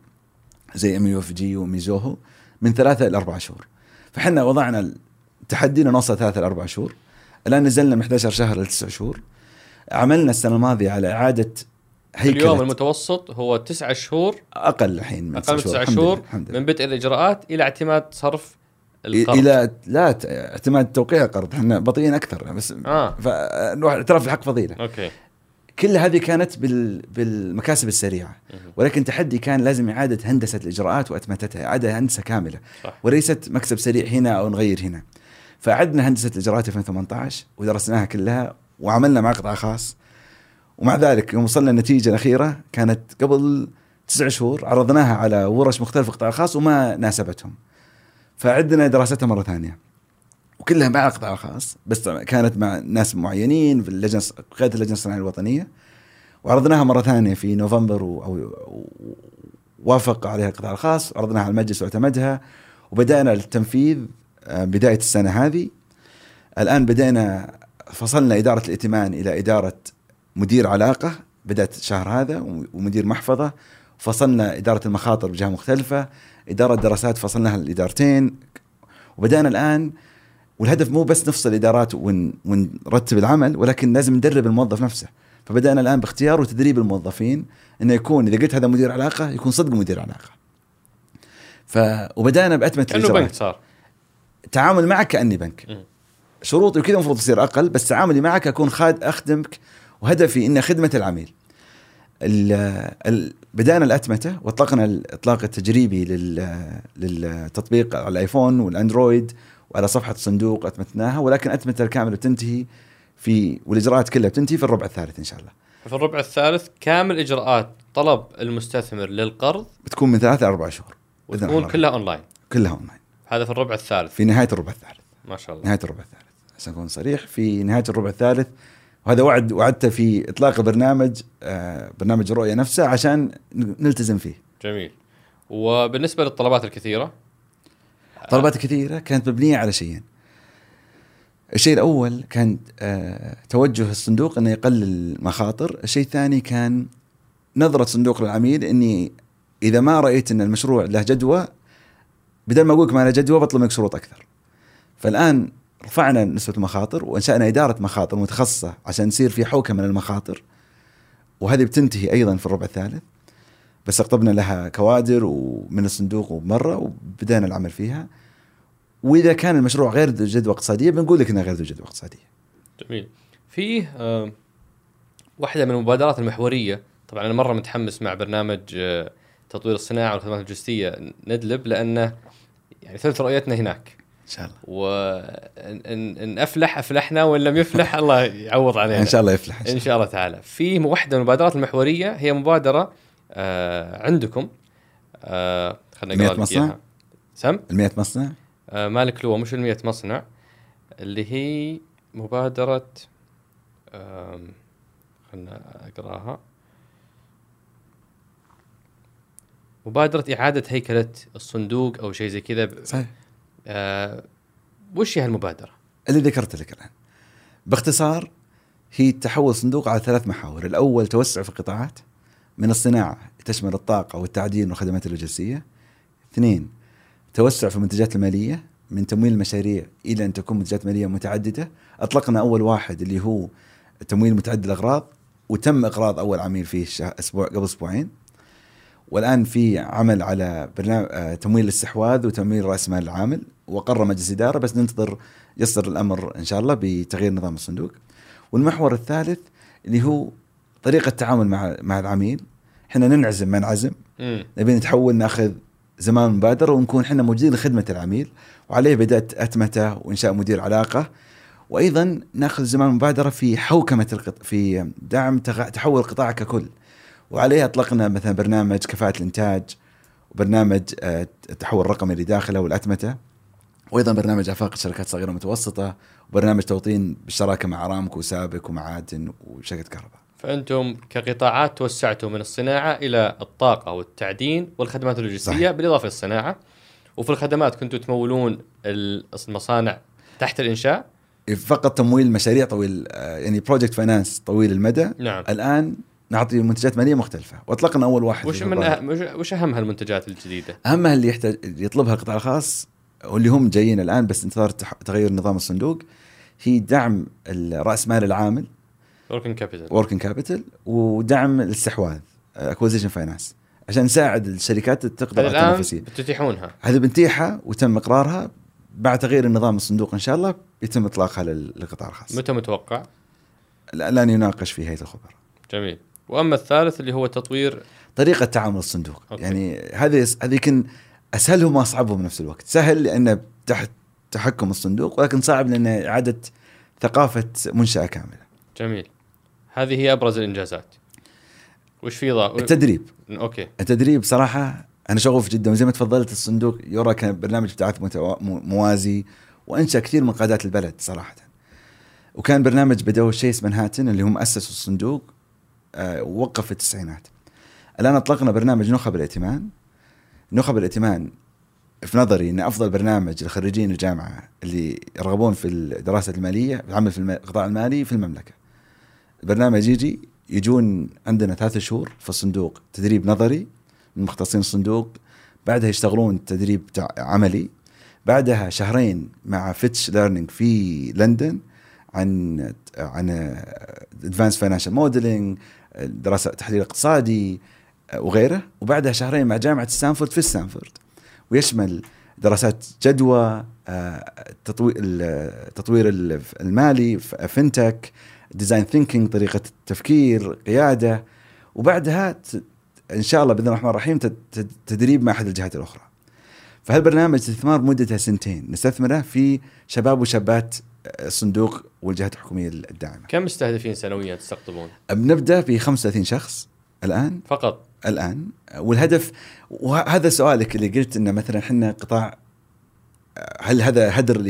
زي MUFG وميزوهو من ثلاثة إلى أربع شهور. فحنا وضعنا التحدي انه نوصل ثلاثة إلى أربع شهور. الآن نزلنا من 11 شهر لتسع شهور. عملنا السنة الماضية على إعادة هيكله اليوم المتوسط هو تسعة شهور أقل الحين من أقل من تسعة شهور الحمد لله. من بدء الإجراءات إلى اعتماد صرف القرض. إلى لا اعتماد توقيع القرض. إحنا بطيئين أكثر بس آه. فنروح اعتراف الحق فضيلة. أوكي. كل هذه كانت بال بالمكاسب السريعة. ولكن تحدي كان لازم إعادة هندسة الإجراءات وأتمتتها. إعادة هندسة كاملة. صح. وليست مكسب سريع هنا أو نغير هنا. فاعدنا هندسة الإجراءات في 2018 ودرسناها كلها وعملنا مع قطاع خاص. ومع ذلك يوم وصلنا النتيجة الأخيرة كانت قبل تسع شهور عرضناها على ورش مختلفه في القطاع الخاص وما ناسبتهم. فعدنا دراستها مرة ثانية. وكلها مع القطاع الخاص بس كانت مع ناس معينين في اللجنة قيادة اللجنة الصناعية الوطنية. وعرضناها مرة ثانية في نوفمبر. أو... وافق عليها القطاع الخاص عرضناها على المجلس واعتمدها وبدأنا التنفيذ آه، بداية السنة هذه. الآن بدينا فصلنا إدارة الائتمان إلى إدارة مدير علاقة بدأت الشهر هذا ومدير محفظة فصلنا إدارة المخاطر بجهة مختلفة إدارة دراسات فصلناها لادارتين وبدأنا الآن والهدف مو بس نفصل ادارات ون ونرتب العمل ولكن لازم ندرب الموظف نفسه فبدأنا الآن باختيار وتدريب الموظفين إنه يكون إذا قلت هذا مدير علاقة يكون صدق مدير علاقة ف وبدأنا بأتمة كأنه. بنك صار تعامل معك كأني بنك. شروطي وكذا المفروض تصير أقل بس تعاملي معك أكون خاد أخدمك وهدفي إن خدمة العميل. ال ال بدأنا الأتمتة وأطلقنا الاطلاق التجريبي لل للتطبيق على الآيفون والأندرويد وعلى صفحة الصندوق أتمتناها ولكن أتمتة الكامله بتنتهي في والإجراءات كلها بتنتهي في الربع الثالث إن شاء الله. في الربع الثالث كامل إجراءات طلب المستثمر للقرض بتكون من ثلاثة أربع شهور وتكون. كلها أونلاين كلها أونلاين هذا في الربع الثالث في نهاية الربع الثالث. ما شاء الله نهاية الربع الثالث عشان أكون صريح في نهاية الربع الثالث وهذا وعد وعدته في إطلاق البرنامج آه برنامج الرؤية نفسه عشان نلتزم فيه. جميل وبالنسبة للطلبات الكثيرة طلبات كثيره كانت مبنية على شيئين. الشيء الأول كان آه توجه الصندوق إنه يقلل المخاطر، الشيء الثاني كان نظرة صندوق للعميل إني إذا ما رأيت إن المشروع له جدوى بدل ما أقول لك ما له جدوى بطلب منك شروط أكثر. فالآن رفعنا نسبه المخاطر وانشأنا إدارة مخاطر متخصصة عشان يصير في حوكة من المخاطر. وهذه بتنتهي أيضا في الربع الثالث. بس استقطبنا لها كوادر ومن الصندوق ومرة وبدأنا العمل فيها. وإذا كان المشروع غير ذو جدوى اقتصادية بنقول لك إنه غير ذو جدوى اقتصادية. جميل. فيه آه، واحدة من المبادرات المحورية. طبعا أنا مرة متحمس مع برنامج آه، تطوير الصناعة والخدمات اللوجستية ندلب لأنه يعني ثلث رؤيتنا هناك. شاء الله. وان أفلح أفلحنا وإن لم يفلح الله يعوض علينا. إن شاء الله يفلح إن شاء الله. تعالى. في واحدة من المبادرات المحورية هي مبادرة آه عندكم. آه خلينا نقرأ لك مصنع؟ سم؟ ال 100 مصنع؟ آه مالك لو مش ال مصنع. اللي هي مبادرة آم، خلنا أقرأها. مبادرة إعادة هيكلة الصندوق أو شيء زي كذا. صحيح. آه وش هي هالمبادرة؟ اللي ذكرت لك الآن باختصار هي تحول صندوق على ثلاث محاور الأول توسع في القطاعات من الصناعة تشمل الطاقة والتعدين والخدمات اللوجستية. اثنين توسع في المنتجات المالية من تمويل المشاريع إلى أن تكون منتجات مالية متعددة. أطلقنا أول واحد اللي هو تمويل متعدد الأغراض وتم إقراض أول عميل فيه أسبوع قبل أسبوعين. والآن في عمل على برنامج آه، تمويل الاستحواذ وتمويل رأس مال العامل وقرر مجلس إدارة بس ننتظر يصدر الأمر إن شاء الله بتغيير نظام الصندوق. والمحور الثالث اللي هو طريقة التعامل مع مع العميل. إحنا ننعزم ما نعزم. نبي نتحول ناخذ زمان مبادرة ونكون إحنا موجودين لخدمة العميل. وعليه بدأت أتمتة وإنشاء مدير علاقة. وأيضا ناخذ زمان مبادرة في حوكمة القط... في دعم تحول القطاع ككل. وعليه اطلقنا مثلا برنامج كفاءة الإنتاج وبرنامج آه، التحول الرقمي اللي داخله والأتمتة وأيضا برنامج آفاق الشركات الصغيرة والمتوسطة وبرنامج توطين بالشراكة مع ارامكو وسابك ومعادن وشركة كهرباء. فأنتم كقطاعات توسعتوا من الصناعة إلى الطاقة والتعدين والخدمات اللوجستية صحيح. بالإضافة للصناعة وفي الخدمات كنتوا تمولون المصانع تحت الإنشاء فقط تمويل مشاريع طويل آه، يعني project finance طويل المدى نعم. الآن نعطي منتجات ماليه مختلفة. وأطلقنا أول واحد وش من أه... وش أهم هالمنتجات الجديدة؟ اهمها اللي يحتاج يطلبها القطاع الخاص واللي هم جايين الآن بس انتظار تغير نظام الصندوق هي دعم رأس مال العامل working capital working capital ودعم الاستحواذ acquisition finance عشان نساعد الشركات تقدر على التنافسية. بتتيحونها؟ هذه بنتيحها وتم إقرارها. بعد تغيير النظام الصندوق إن شاء الله يتم إطلاقها للقطاع الخاص. متى متوقع؟ الان يناقش في هيئة الخبراء. جميل. وأما الثالث اللي هو تطوير طريقة تعامل الصندوق. أوكي. يعني هذه هذه يمكن أسهلهم وأصعبهم بنفس الوقت. سهل لأنه تحت تحكم الصندوق ولكن صعب لأنه إعادة ثقافة منشأة كاملة. جميل. هذه هي أبرز الإنجازات. وش في. التدريب. أوكي. التدريب صراحة أنا شغوف جدا. وزي ما تفضلت الصندوق يرى كان برنامج ابتعاث متو... موازي وأنشأ كثير من قادات البلد صراحة. وكان برنامج بدأوا شيس منهاتن اللي هم أسسوا الصندوق. آه ووقف في التسعينات الآن أطلقنا برنامج نخب الائتمان نخب الائتمان في نظري إن أفضل برنامج لخريجين الجامعة اللي يرغبون في الدراسة المالية العمل في القطاع المالي في المملكة. البرنامج يجي يجون عندنا ثلاث شهور في الصندوق تدريب نظري من مختصين الصندوق بعدها يشتغلون تدريب عملي بعدها شهرين مع Fitch Learning في لندن عن عن advanced financial modeling دراسة تحليل اقتصادي وغيره. وبعدها شهرين مع جامعة ستانفورد في ستانفورد. ويشمل دراسات جدوى تطوير التطوير المالي fintech design thinking طريقة التفكير قيادة. وبعدها إن شاء الله بإذن الرحمن الرحيم تدريب مع أحد الجهات الأخرى. فهالبرنامج استثمار مدته سنتين. نستثمره في شباب وشابات الصندوق والجهات الحكومية الداعمة. كم مستهدفين سنويا تستقطبون؟ بنبدأ ب 35 شخص الآن. فقط؟ الآن. والهدف وهذا سؤالك اللي قلت إنه مثلا إحنا قطاع هل هذا هدر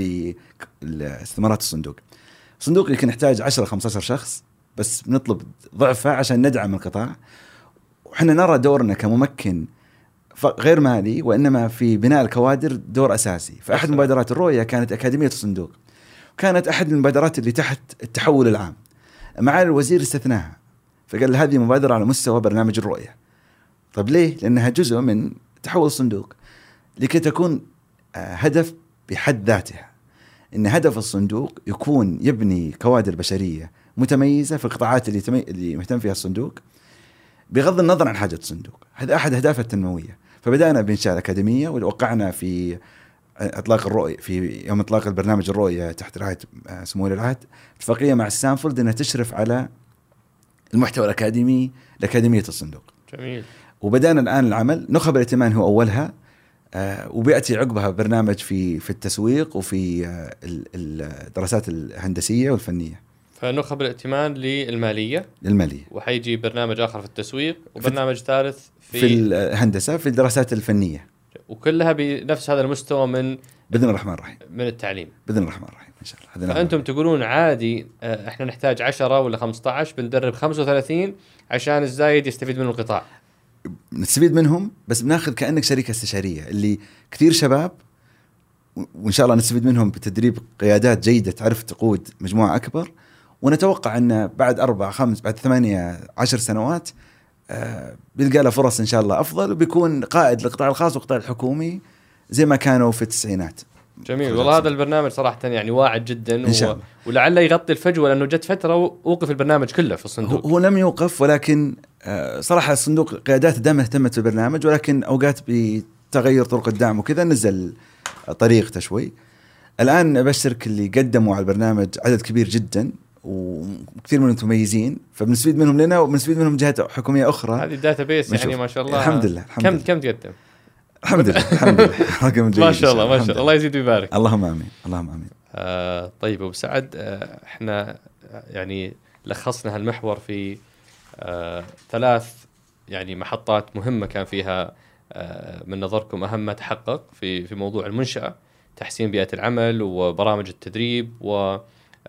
لاستثمارات الصندوق؟ الصندوق يمكن يحتاج 10 15 شخص بس بنطلب ضعفه عشان ندعم القطاع. وحنا نرى دورنا كممكن غير مالي وإنما في بناء الكوادر دور أساسي. فاحد مبادرات الرؤية كانت أكاديمية الصندوق. كانت أحد المبادرات اللي تحت التحول العام. معالي الوزير استثناها فقال هذه مبادرة على مستوى برنامج الرؤية. طيب ليه؟ لأنها جزء من تحول الصندوق لكي تكون آه، هدف بحد ذاتها. إن هدف الصندوق يكون يبني كوادر بشرية متميزة في القطاعات اللي تمي... اللي مهتم فيها الصندوق بغض النظر عن حاجة الصندوق. هذا أحد اهدافه التنموية. فبدأنا بإنشاء الأكاديمية ووقعنا في إطلاق الرؤية في يوم إطلاق البرنامج الرؤية تحت رعاية آه، سمو ولي العهد اتفاقية مع ستانفورد إنها تشرف على المحتوى الأكاديمي لاكاديميه الصندوق. جميل. وبدأنا الآن العمل نخب الائتمان هو أولها آه وبيأتي عقبها برنامج في في التسويق وفي آه الدراسات الهندسية والفنية. فنخب الائتمان للمالية للمالية وحيجي برنامج آخر في التسويق وبرنامج ثالث في في الهندسة في الدراسات الفنية وكلها بنفس هذا المستوى من بإذن الرحمن الرحيم. من التعليم. بإذن الرحمن الرحيم إن شاء الله. فأنتم تقولون عادي آه، إحنا نحتاج 10 ولا 15 بندرب 35 عشان الزايد يستفيد منه القطاع. نستفيد منهم بس بناخذ كأنك شركة استشارية اللي كثير شباب وإن شاء الله نستفيد منهم بتدريب قيادات جيدة تعرف تقود مجموعة أكبر. ونتوقع أن بعد أربع خمس بعد ثمانية عشر سنوات بيلقى له فرص إن شاء الله أفضل وبيكون قائد للقطاع الخاص والقطاع الحكومي زي ما كانوا في التسعينات. جميل. والله هذا البرنامج صراحة يعني واعد جدا إن شاء الله. ولعل يغطي الفجوة لأنه جت فترة وقف البرنامج كله في الصندوق. هو, هو لم يوقف ولكن آه، صراحة الصندوق قيادات دائما اهتمت بالبرنامج ولكن أوقات بتغير طرق الدعم وكذا نزل طريقته شوي. الآن أبشرك اللي قدموا على البرنامج عدد كبير جدا. وكثير منهم متميزين فبنستفيد منهم لنا وبنستفيد منهم جهات حكومية أخرى. هذه ال database يعني ما شاء الله. الحمد لله الحمد كم لله. كم تقدم؟ الحمد لله الحمد لله. رقم جيد ما شاء الله ما شاء الله. الله يزيد ويبارك. اللهم آمين اللهم آمين. آه طيب أبو سعد آه إحنا يعني لخصنا هالمحور في آه ثلاث يعني محطات مهمة كان فيها آه من نظركم أهم ما تحقق في في موضوع المنشأة تحسين بيئة العمل وبرامج التدريب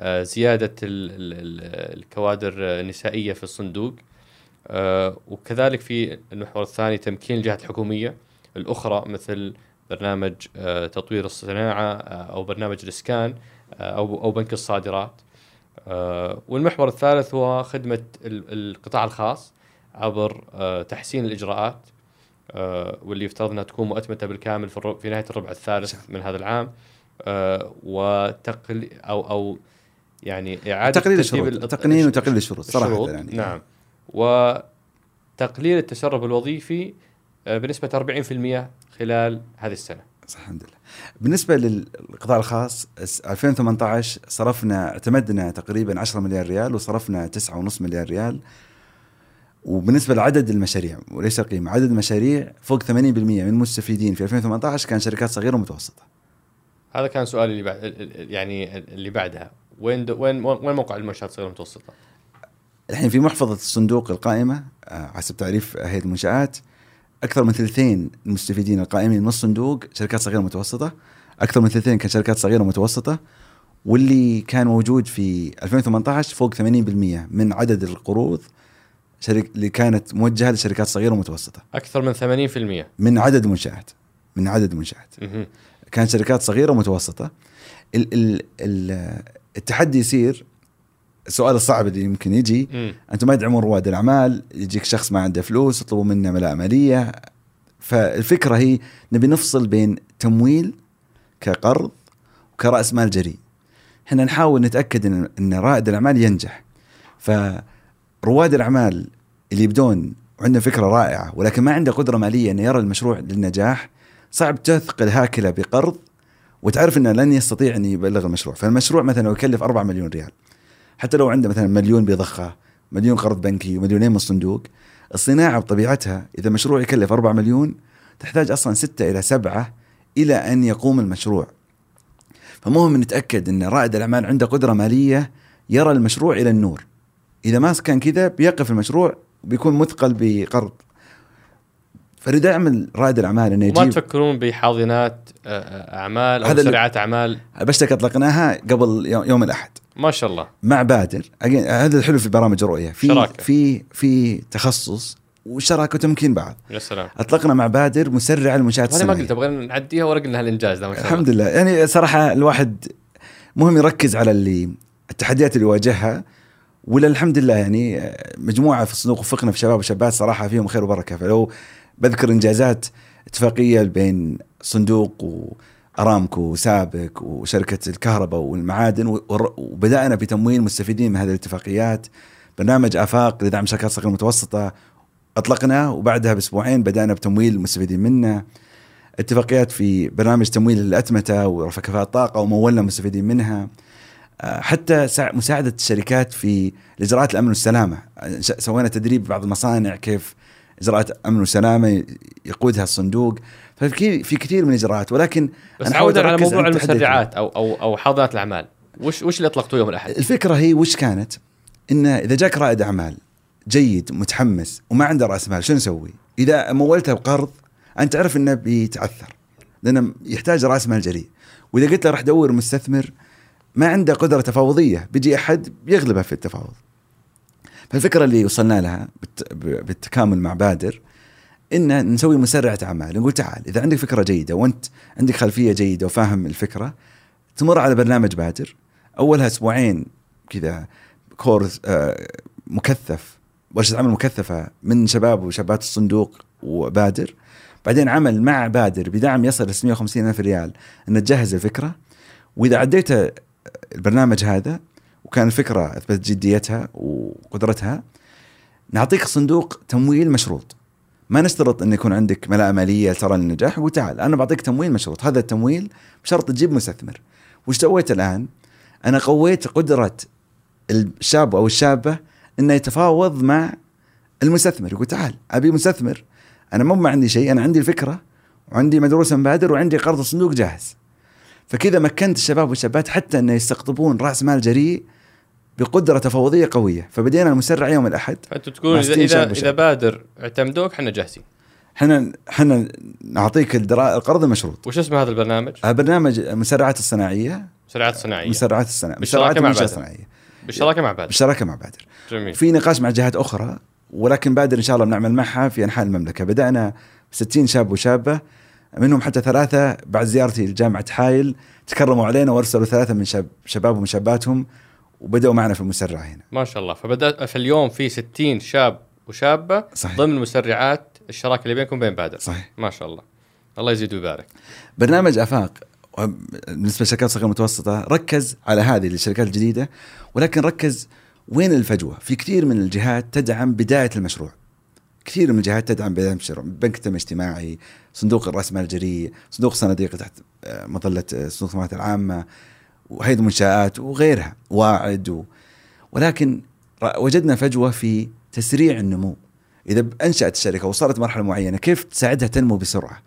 وزياده الكوادر النسائية في الصندوق. آه وكذلك في المحور الثاني تمكين الجهات الحكومية. الأخرى مثل برنامج آه، تطوير الصناعة آه، أو برنامج الإسكان أو أو بنك الصادرات. والمحور الثالث هو خدمة ال- القطاع الخاص عبر تحسين الإجراءات. واللي يفترض أنها تكون مؤتمتة بالكامل في, في نهاية الربع الثالث من هذا العام. وتقل أو أو يعني إعادة تقليل الشروط ال- تقنين وتقليل الشروط صراحة الشروط يعني. نعم. وتقليل التسرب الوظيفي آه، بنسبة 40% خلال هذه السنة. صح الحمد لله. بالنسبة للقطاع الخاص س- 2018 صرفنا اعتمدنا تقريبا 10 مليار ريال وصرفنا 9.5 مليار ريال. وبالنسبة لعدد المشاريع وليس القيمة عدد المشاريع فوق 80% من المستفيدين في 2018 كان شركات صغيرة ومتوسطة. هذا كان سؤالي اللي بعد يعني اللي بعدها. وين دو وين وين موقع المنشآت الصغيرة المتوسطة؟ الحين في محفظة الصندوق القائمة آه، حسب تعريف هيئة المنشآت أكثر من ثلثين المستفيدين القائمين من الصندوق شركات صغيرة ومتوسطه أكثر من ثلثين كان شركات صغيرة ومتوسطه واللي كان موجود في 2018 فوق 80% من عدد القروض شرك اللي كانت موجهة لشركات صغيرة ومتوسطه أكثر من 80% من عدد المنشآت. من عدد المنشآت. كان شركات صغيرة ومتوسطه ال ال ال التحدي يصير السؤال الصعب اللي يمكن يجي مم. أنتم ما تدعمون رواد الأعمال يجيك شخص ما عنده فلوس يطلبوا منه ملاءه مالية. فالفكرة هي نبي نفصل بين تمويل كقرض وكرأس مال جريء. إحنا نحاول نتأكد ان إن رائد الأعمال ينجح. فرواد الأعمال اللي يبدون وعندهم فكرة رائعة ولكن ما عنده قدرة مالية إنه يرى المشروع للنجاح صعب تثقل هاكلة بقرض وتعرف إنه لن يستطيع أن يبلغ المشروع. فالمشروع مثلا لو يكلف 4 مليون ريال حتى لو عنده مثلا مليون بيضخه مليون قرض بنكي ومليونين من الصندوق الصناعة بطبيعتها إذا مشروع يكلف 4 مليون تحتاج أصلا 6 إلى 7 إلى أن يقوم المشروع. فمهم نتأكد إن رائد الأعمال عنده قدرة مالية يرى المشروع إلى النور. إذا ما كان كذا بيقف المشروع بيكون مثقل بقرض. فلدعم رائد الأعمال إنه يجيب تفكرون بحاضنات آه، آه، هذا اللي- سرعات أعمال؟ بشتك أطلقناها قبل يوم الأحد. ما شاء الله. مع بادر هذا الحلو في برامج الرؤية. في شراكة. في في تخصص وشراكة وتمكين بعض. يا سلام. أطلقنا مع بادر مسرع المنشات أنا ما الصناعيه قلت أبغى نعديها ولا قلنا هالإنجاز ده ما شاء الله. الحمد لله. يعني صراحة الواحد مهم يركز على اللي التحديات اللي يواجهها ولا الحمد لله يعني مجموعة في الصندوق وفقنا في شباب وشابات صراحة فيهم خير وبركة. فلو بذكر إنجازات اتفاقية بين صندوق وأرامكو وسابك وشركة الكهرباء والمعادن وبدأنا بتمويل مستفيدين من هذه الاتفاقيات. برنامج آفاق لدعم شركات صغيره متوسطه أطلقناه وبعدها بأسبوعين بدأنا بتمويل المستفيدين منه. اتفاقيات في برنامج تمويل الأتمتة ورفع كفاءة الطاقة ومولنا مستفيدين منها. آه، حتى مساعدة الشركات في الاجراءات الأمن والسلامة. آه، سوينا تدريب بعض المصانع كيف إجراءات أمن وسلامة يقودها الصندوق ففي في كثير من الإجراءات ولكن بس أنا حاولت على موضوع. المسرعات أو أو أو حاضنات الأعمال وش وش اللي اطلقتوه يوم الأحد؟ الفكرة هي وش كانت؟ إن إذا جاك رائد أعمال جيد متحمس وما عنده رأس مال شو نسوي؟ إذا مولته بقرض أنت تعرف إنه بيتعثر لأنه يحتاج رأس مال جريء وإذا قلت له راح دور مستثمر ما عنده قدرة تفاوضية بيجي أحد بيغلبه في التفاوض فالفكرة اللي وصلنا لها بالتكامل مع بادر إن نسوي مسرعة أعمال نقول تعال إذا عندك فكرة جيدة وأنت عندك خلفية جيدة وفاهم الفكرة تمر على برنامج بادر أولها أسبوعين كذا كورس آه، مكثف ورشة عمل مكثفة من شباب وشابات الصندوق وبادر بعدين عمل مع بادر بدعم يصل ل 650 ألف ريال ان تجهز الفكرة وإذا عديت البرنامج هذا وكان الفكرة أثبتت جديتها وقدرتها. نعطيك صندوق تمويل مشروط. ما نشترط أن يكون عندك ملاءه مالية ترى للنجاح وتعال. أنا بعطيك تمويل مشروط. هذا التمويل بشرط تجيب مستثمر. وش سويت الآن؟ أنا قويت قدرة الشاب أو الشابة إنه يتفاوض مع المستثمر. يقول تعال أبي مستثمر. أنا مو ما عندي شيء أنا عندي الفكرة وعندي مدروس مبادر وعندي قرض الصندوق جاهز. فكذا مكنت الشباب والشابات حتى إنه يستقطبون رأس مال جريء بقدرة تفاوضية قوية. فبدينا المسرع يوم الأحد. فانت تقول اذا اذا, إذا بادر اعتمدوك إحنا جاهزين. إحنا إحنا نعطيك القرض المشروط. وش اسم هذا البرنامج؟ برنامج مسرعات الصناعية. مسرعات الصناعية. مسرعات الصناعية. بالشراكة مع بادر. بالشراكة مع بادر. بالشراكة مع بادر. جميل. في نقاش مع جهات أخرى ولكن بادر إن شاء الله بنعمل معها في أنحاء المملكة. بدأنا 60 شاب وشابة منهم حتى ثلاثة بعد زيارتي لجامعة حايل تكرموا علينا وارسلوا ثلاثة من شاب شبابهم وشاباتهم وبدأوا معنا في المسرع هنا. ما شاء الله. فبدات في اليوم في 60 شاب وشابة صحيح. ضمن مسرعات الشراكة اللي بينكم بين بادر. صحيح. ما شاء الله. الله يزيد ويبارك. برنامج آفاق بالنسبة للشركات الصغيرة المتوسطه ركز على هذه الشركات الجديدة ولكن ركز وين الفجوة؟ في كثير من الجهات تدعم بداية المشروع. كثير من الجهات تدعم بداية المشروع، بنك التنميه الاجتماعي، صندوق الراس مال الجريء، صندوق صناديق تحت آه، مظلة آه، صندوق العامة وهيئة المنشآت وغيرها، واعد و... ولكن وجدنا فجوة في تسريع النمو. إذا انشات الشركة وصلت مرحلة معينة كيف تساعدها تنمو بسرعة؟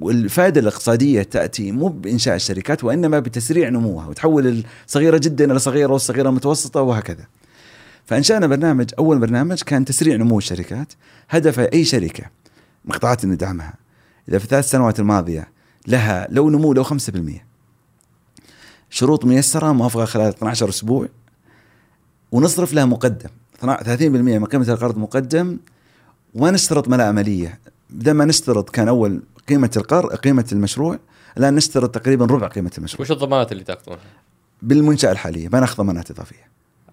والفائدة الاقتصادية تأتي مو بإنشاء الشركات وإنما بتسريع نموها وتحول الصغيرة جدا إلى صغيرة والصغيرة المتوسطه وهكذا. فأنشأنا برنامج أول برنامج كان تسريع نمو الشركات هدف من القطاعات اللي ندعمها إذا في الثلاث سنوات الماضية لها لو نمو لو 5% شروط ميسرة موافقه خلال 12 أسبوع. ونصرف لها مقدم. 30% من قيمة القرض مقدم. وما نشترط ملاءه ماليه بدل ما نشترط كان أول قيمة القرض قيمة المشروع. الآن نشترط تقريبا ربع قيمة المشروع. وش الضمانات اللي تأخذونها؟ بالمنشأة الحالية. ما نأخذ ضمانات إضافية.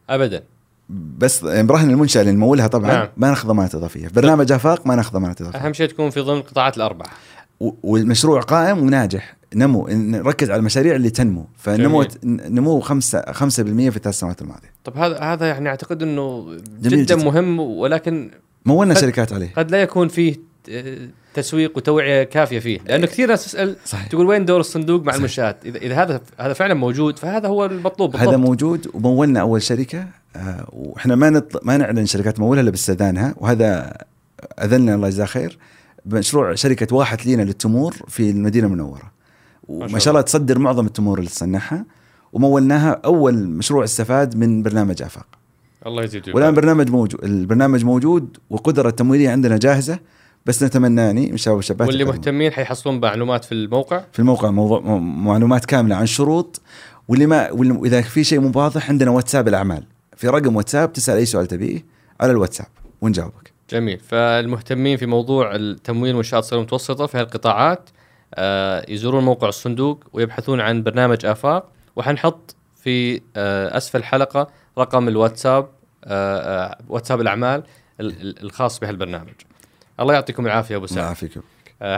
ابدا. بس براهن المنشأة اللي نمولها طبعا نعم. ما نأخذ ضمانات إضافية. برنامج أفاق ما نأخذ ضمانات إضافية. أهم شيء تكون في ضمن القطاعات الأربعة. والمشروع قائم وناجح. نمو نركز على المشاريع اللي تنمو فنمو جميل. نمو 5 5% في الثلاث سنوات الماضية طب هذا هذا يعني أعتقد إنه جدا, جدا مهم ولكن مولنا شركات عليه قد لا يكون فيه تسويق وتوعية كافية فيه لأنه كثير ناس تسال صحيح. تقول وين دور الصندوق مع صحيح. المنشات إذا إذا هذا هذا فعلا موجود فهذا هو المطلوب بالضبط. هذا موجود ومولنا أول شركة آه وإحنا ما نطل... ما نعلن شركات مولها إلا باستئذانها وهذا اذلنا الله يجزاه خير مشروع شركة واحد لينا للتمور في المدينة المنورة وما شاء الله تصدر معظم التمور اللي تصنعها ومولناها أول مشروع استفاد من برنامج آفاق. الله يزيد والآن برنامج موجود البرنامج موجود وقدرة التمويلية عندنا جاهزة بس نتمناني من شباب الشباب واللي مهتمين حيحصلون معلومات في الموقع. في الموقع موضوع معلومات كاملة عن شروط. واللي ما واذا في شيء مو واضح عندنا واتساب الأعمال. في رقم واتساب تسأل أي سؤال تبيه على الواتساب ونجاوبك. جميل. فالمهتمين في موضوع التمويل منشات صغيره متوسطه في هالقطاعات يزورون موقع الصندوق ويبحثون عن برنامج آفاق. وحنحط في آه أسفل الحلقة رقم الواتساب آه آه واتساب الأعمال الخاص بهالبرنامج. الله يعطيكم العافية أبو سعد. الله يعافيك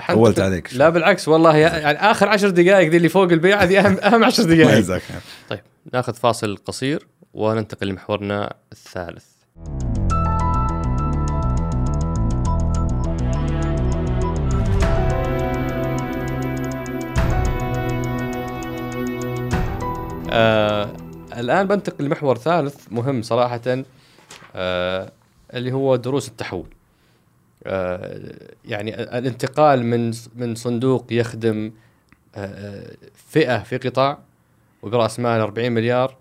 طولت عليك لا بالعكس والله يعني آخر عشر دقائق دي اللي فوق البيع هذه اهم أهم عشر دقائق. طيب ناخذ فاصل قصير وننتقل لمحورنا الثالث. آه الآن بنتقل لمحور ثالث مهم صراحة آه اللي هو دروس التحول. آه، يعني الانتقال من من صندوق يخدم آه، آه، فئة في قطاع وبرأس مال 40 مليار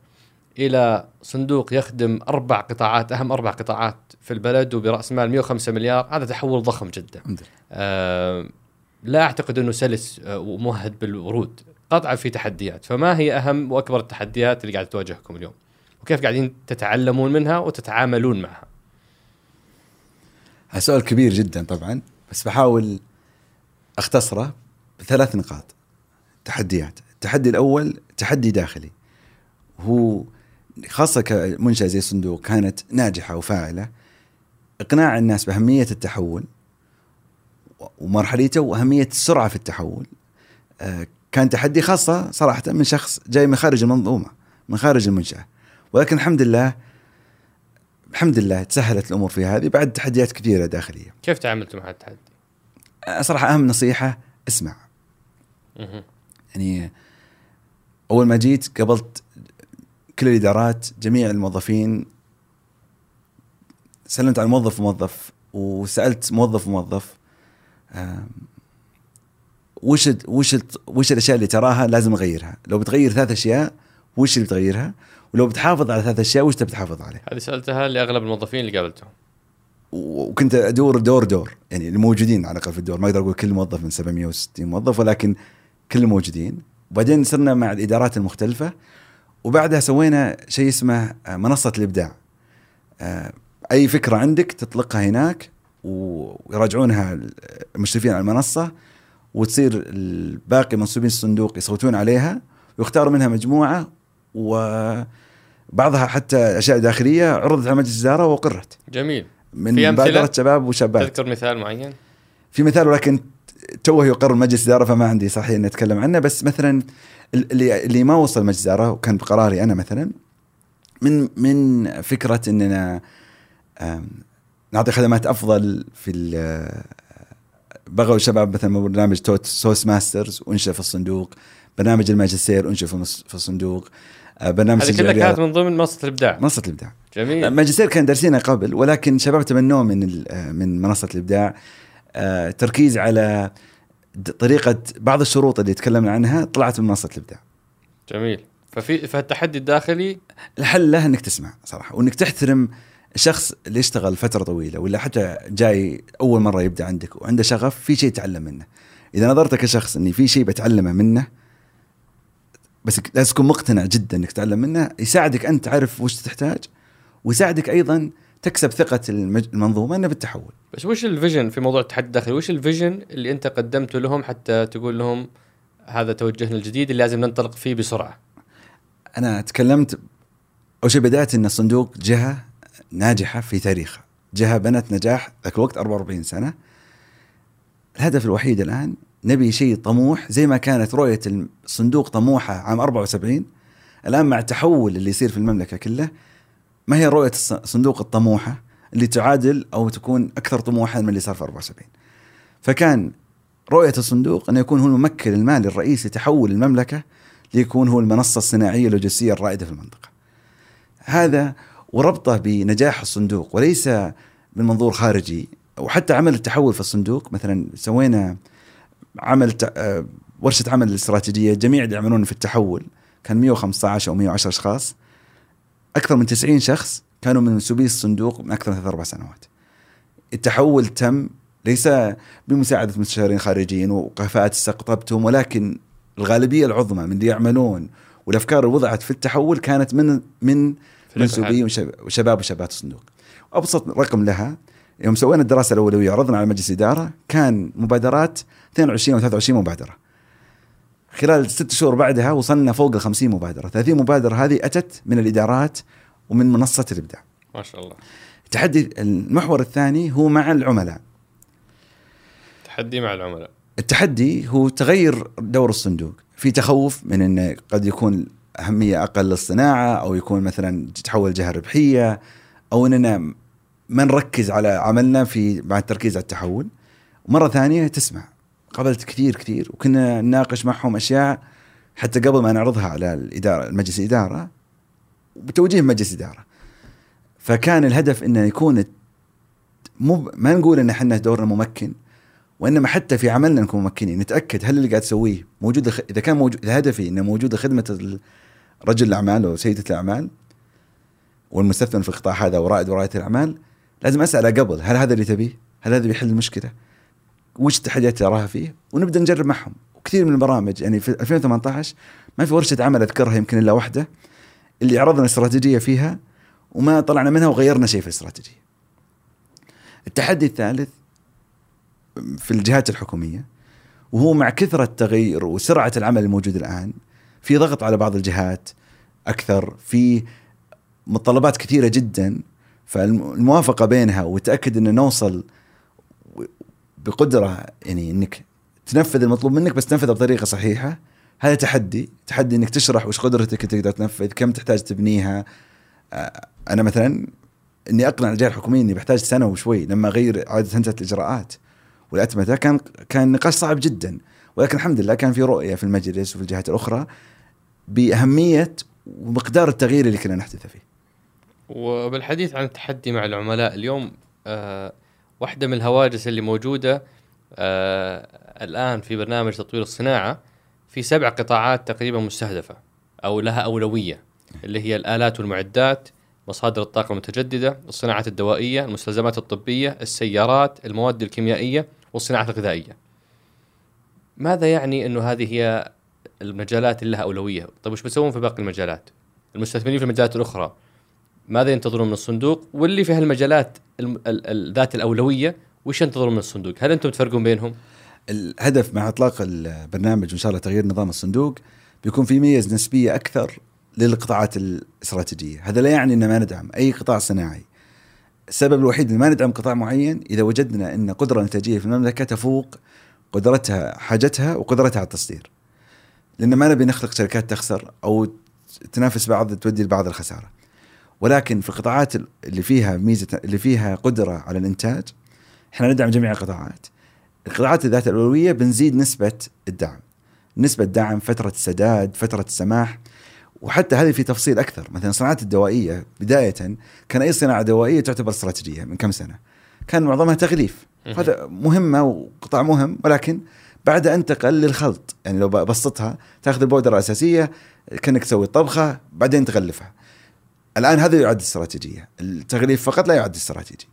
إلى صندوق يخدم أربع قطاعات أهم أربع قطاعات في البلد وبرأس مال 105 مليار. هذا تحول ضخم جدا. لا أعتقد أنه سلس ومهد بالورود. قطعا في تحديات فما هي أهم وأكبر التحديات اللي قاعدة تواجهكم اليوم؟ وكيف قاعدين تتعلمون منها وتتعاملون معها؟ سؤال كبير جدا طبعا بس بحاول أختصره بثلاث نقاط. تحديات. التحدي الأول تحدي داخلي. هو خاصة كمنشأة زي الصندوق كانت ناجحة وفاعلة. إقناع الناس بأهمية التحول ومرحلته وأهمية السرعة في التحول. آه، كان تحدي خاصة صراحة من شخص جاي من خارج المنظومة من خارج المنشأة ولكن الحمد لله الحمد لله تسهلت الأمور في هذه بعد تحديات كثيره داخلية. كيف تعاملتوا مع التحدي؟ آه، صراحة أهم نصيحة اسمع. يعني أول ما جيت قابلت كل الإدارات جميع الموظفين سلمت على موظف موظف وسألت موظف موظف وش وش وش الأشياء اللي تراها لازم أغيرها. لو بتغير ثلاث أشياء وش اللي بتغيرها؟ ولو بتحافظ على ثلاث أشياء وش تبي تحافظ عليه هذه سألتها لأغلب الموظفين اللي قابلتهم. وكنت أدور دور دور يعني الموجودين على الأقل في الدور. ما أقدر أقول كل موظف من 760 موظف ولكن كل الموجودين. وبعدين صرنا مع الإدارات المختلفة. وبعدها سوينا شيء اسمه منصة الإبداع. آه، أي فكرة عندك تطلقها هناك ويراجعونها المشرفين على المنصة. وتصير الباقي منسوبين الصندوق يصوتون عليها ويختاروا منها مجموعة وبعضها حتى أشياء داخلية عرضت على مجلس الإدارة واقرت. جميل. من مبادرة شباب وشابات. تذكر مثال معين؟ في مثال ولكن توه يقر مجلس الإدارة فما عندي صحيح إني أتكلم عنه بس مثلا اللي اللي ما وصل مجلس الإدارة وكان بقراري أنا مثلا من من فكرة إننا نعطي خدمات أفضل في بغوا الشباب مثلا برنامج توت سوس ماسترز وانشا في الصندوق برنامج الماجستير انشا في الصندوق آه، برنامج هذه كلها كانت من ضمن منصة الإبداع. منصة الإبداع. جميل. الماجستير كان دارسينه قبل ولكن شباب تبنوه من آه، من منصة الإبداع. آه، تركيز على طريقة بعض الشروط اللي تكلمنا عنها طلعت من منصة الإبداع. جميل. ففي فالتحدي الداخلي؟ الحل له إنك تسمع صراحة وإنك تحترم الشخص اللي يشتغل فترة طويلة ولا حتى جاي أول مرة يبدأ عندك وعنده شغف في شيء يتعلم منه إذا نظرت كشخص إني في شيء بتعلمه منه بس لازم تكون مقتنع جدا إنك تتعلم منه يساعدك أنت تعرف وش تحتاج ويساعدك أيضا تكسب ثقة المنظومة إنه بالتحول. بس وش الفيجن في موضوع التحدي الداخلي؟ وش ال vision اللي أنت قدمته لهم حتى تقول لهم هذا توجهنا الجديد اللي لازم ننطلق فيه بسرعة؟ أنا تكلمت أول شيء بدأت إن الصندوق جهة ناجحة في تاريخها. جهه بنت نجاح ذاك الوقت 44 سنة. الهدف الوحيد الآن نبي شيء طموح زي ما كانت رؤية الصندوق طموحة عام 74 الآن مع التحول اللي يصير في المملكة كلها ما هي رؤية الصندوق الطموحة اللي تعادل أو تكون أكثر طموحا من اللي صار في 74 فكان رؤية الصندوق انه يكون هو الممكن المالي الرئيسي لتحول المملكة ليكون هو المنصة الصناعية اللوجستية الرائدة في المنطقة. هذا وربطه بنجاح الصندوق وليس من منظور خارجي وحتى عمل التحول في الصندوق مثلا سوينا عمل آه، ورشة عمل استراتيجية جميع اللي يعملون في التحول كان 115 أو 110 أشخاص أكثر من 90 شخص كانوا من منسوبي الصندوق من أكثر من ثلاث أربع سنوات. التحول تم ليس بمساعدة مستشارين خارجيين وكفاءات استقطبتهم ولكن الغالبية العظمى من اللي يعملون والأفكار اللي وضعت في التحول كانت من من منسوبي وشباب وشابات الصندوق. أبسط رقم لها يوم سوينا الدراسة الأولوية عرضنا على مجلس الإدارة كان مبادرات 22 أو 23 مبادرة. خلال ست شهور بعدها وصلنا فوق ال 50 مبادرة. 30 مبادرة هذه أتت من الإدارات ومن منصه الإبداع. ما شاء الله. التحدي المحور الثاني هو مع العملاء. تحدي مع العملاء. التحدي هو تغير دور الصندوق في تخوف من انه قد يكون أهمية أقل للصناعه أو يكون مثلا تتحول جهة ربحية أو إننا ما نركز على عملنا في مع التركيز على التحول. ومرة ثانية تسمع. قابلت كثير كثير. وكنا نناقش معهم أشياء حتى قبل ما نعرضها على الإدارة المجلس الإدارة بتوجيه مجلس اداره فكان الهدف إنه يكون مو ما نقول إن إحنا دورنا ممكن وإنما حتى في عملنا نكون ممكنين. نتأكد هل اللي قاعد تسويه موجود إذا كان موجود هدفي إنه موجوده خدمه رجل الأعمال أو سيده الأعمال والمستثمر في القطاع هذا ورائد ورائده الأعمال لازم أسأله قبل هل هذا اللي تبيه؟ هل هذا بيحل المشكلة؟ وش التحديات تراها فيه؟ ونبدأ نجرب معهم وكثير من البرامج يعني في 2018 ما في ورشة عمل أذكرها يمكن إلا واحدة اللي عرضنا استراتيجية فيها وما طلعنا منها وغيرنا شيء في الاستراتيجية. التحدي الثالث في الجهات الحكومية وهو مع كثرة التغير وسرعة العمل الموجود الآن في ضغط على بعض الجهات أكثر في متطلبات كثيرة جدا فالموافقة بينها وتأكد ان نوصل بقدرة يعني إنك تنفذ المطلوب منك بس تنفذه بطريقة صحيحة هذا تحدي تحدي إنك تشرح وش قدرتك تقدر تنفذ كم تحتاج تبنيها. آه، أنا مثلا إني أقنع الجهة الحكومية إني بحتاج سنة وشوي لما أغير عادة هندسه الإجراءات. والأتمتة كان كان نقاش صعب جدا ولكن الحمد لله كان في رؤية في المجلس وفي الجهات الأخرى. بأهمية ومقدار التغيير اللي كنا نحدثه فيه. وبالحديث عن التحدي مع العملاء اليوم آه واحدة من الهواجس اللي موجودة آه الآن في برنامج تطوير الصناعة في سبع قطاعات تقريبا مستهدفة أو لها أولوية اللي هي الآلات والمعدات مصادر الطاقة المتجددة الصناعات الدوائية المستلزمات الطبية السيارات المواد الكيميائية والصناعات الغذائية ماذا يعني إنه هذه هي المجالات اللي لها أولوية. طيب وش بيسوون في باقي المجالات؟ المستثمرين في المجالات الأخرى. ماذا ينتظرون من الصندوق؟ واللي في هالمجالات ذات الأولوية وش ينتظرون من الصندوق؟ هل أنتم تفرقون بينهم؟ الهدف مع إطلاق البرنامج وإن شاء الله تغيير نظام الصندوق بيكون في ميز نسبية أكثر للقطاعات الاستراتيجية، هذا لا يعني ان ما ندعم أي قطاع صناعي. السبب الوحيد إن ما ندعم قطاع معين إذا وجدنا إن قدرة انتاجيه في المملكة تفوق قدرتها حاجتها وقدرتها على التصدير. لأن ما نبي نخلق شركات تخسر أو تنافس بعض تودي لبعض الخسارة. ولكن في القطاعات اللي فيها ميزة اللي فيها قدرة على الإنتاج إحنا ندعم جميع القطاعات. القطاعات ذات الأولوية بنزيد نسبة الدعم. نسبة دعم فترة السداد، فترة السماح وحتى هذه في تفصيل أكثر، مثلا الصناعات الدوائية بداية كان أي صناعة دوائية تعتبر استراتيجية من كم سنة. كان معظمها تغليف، هذا مهمة وقطاع مهم ولكن بعد انتقل للخلط، يعني لو بسطها تأخذ البودرة الأساسية كأنك تسوي الطبخه بعدين تغلفها. الآن هذا يعد استراتيجية، التغليف فقط لا يعد استراتيجي.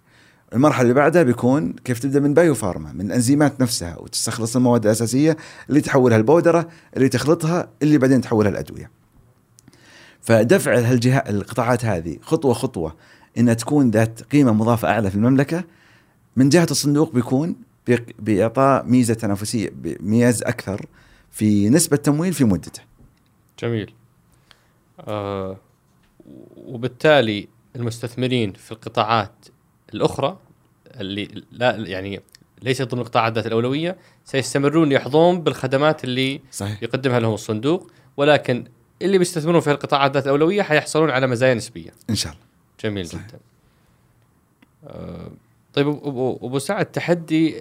المرحلة اللي بعدها بيكون كيف تبدأ من بايو فارما من الأنزيمات نفسها وتستخلص المواد الأساسية اللي تحولها البودرة اللي تخلطها اللي بعدين تحولها الأدوية. فدفع هالجهات القطاعات هذه خطوة خطوة إنها تكون ذات قيمة مضافة أعلى في المملكة من جهة الصندوق بيكون باعطاء ميزة تنافسية ميز أكثر في نسبة تمويل في مدته. جميل. آه وبالتالي المستثمرين في القطاعات الأخرى اللي لا يعني ليست ضمن القطاعات ذات الأولوية سيستمرون يحظون بالخدمات اللي صحيح. يقدمها لهم الصندوق ولكن اللي بيستثمرون في القطاعات ذات الأولوية حيحصلون على مزايا نسبية. إن شاء الله. جميل صحيح. جدا. آه طيب أبو سعد تحدي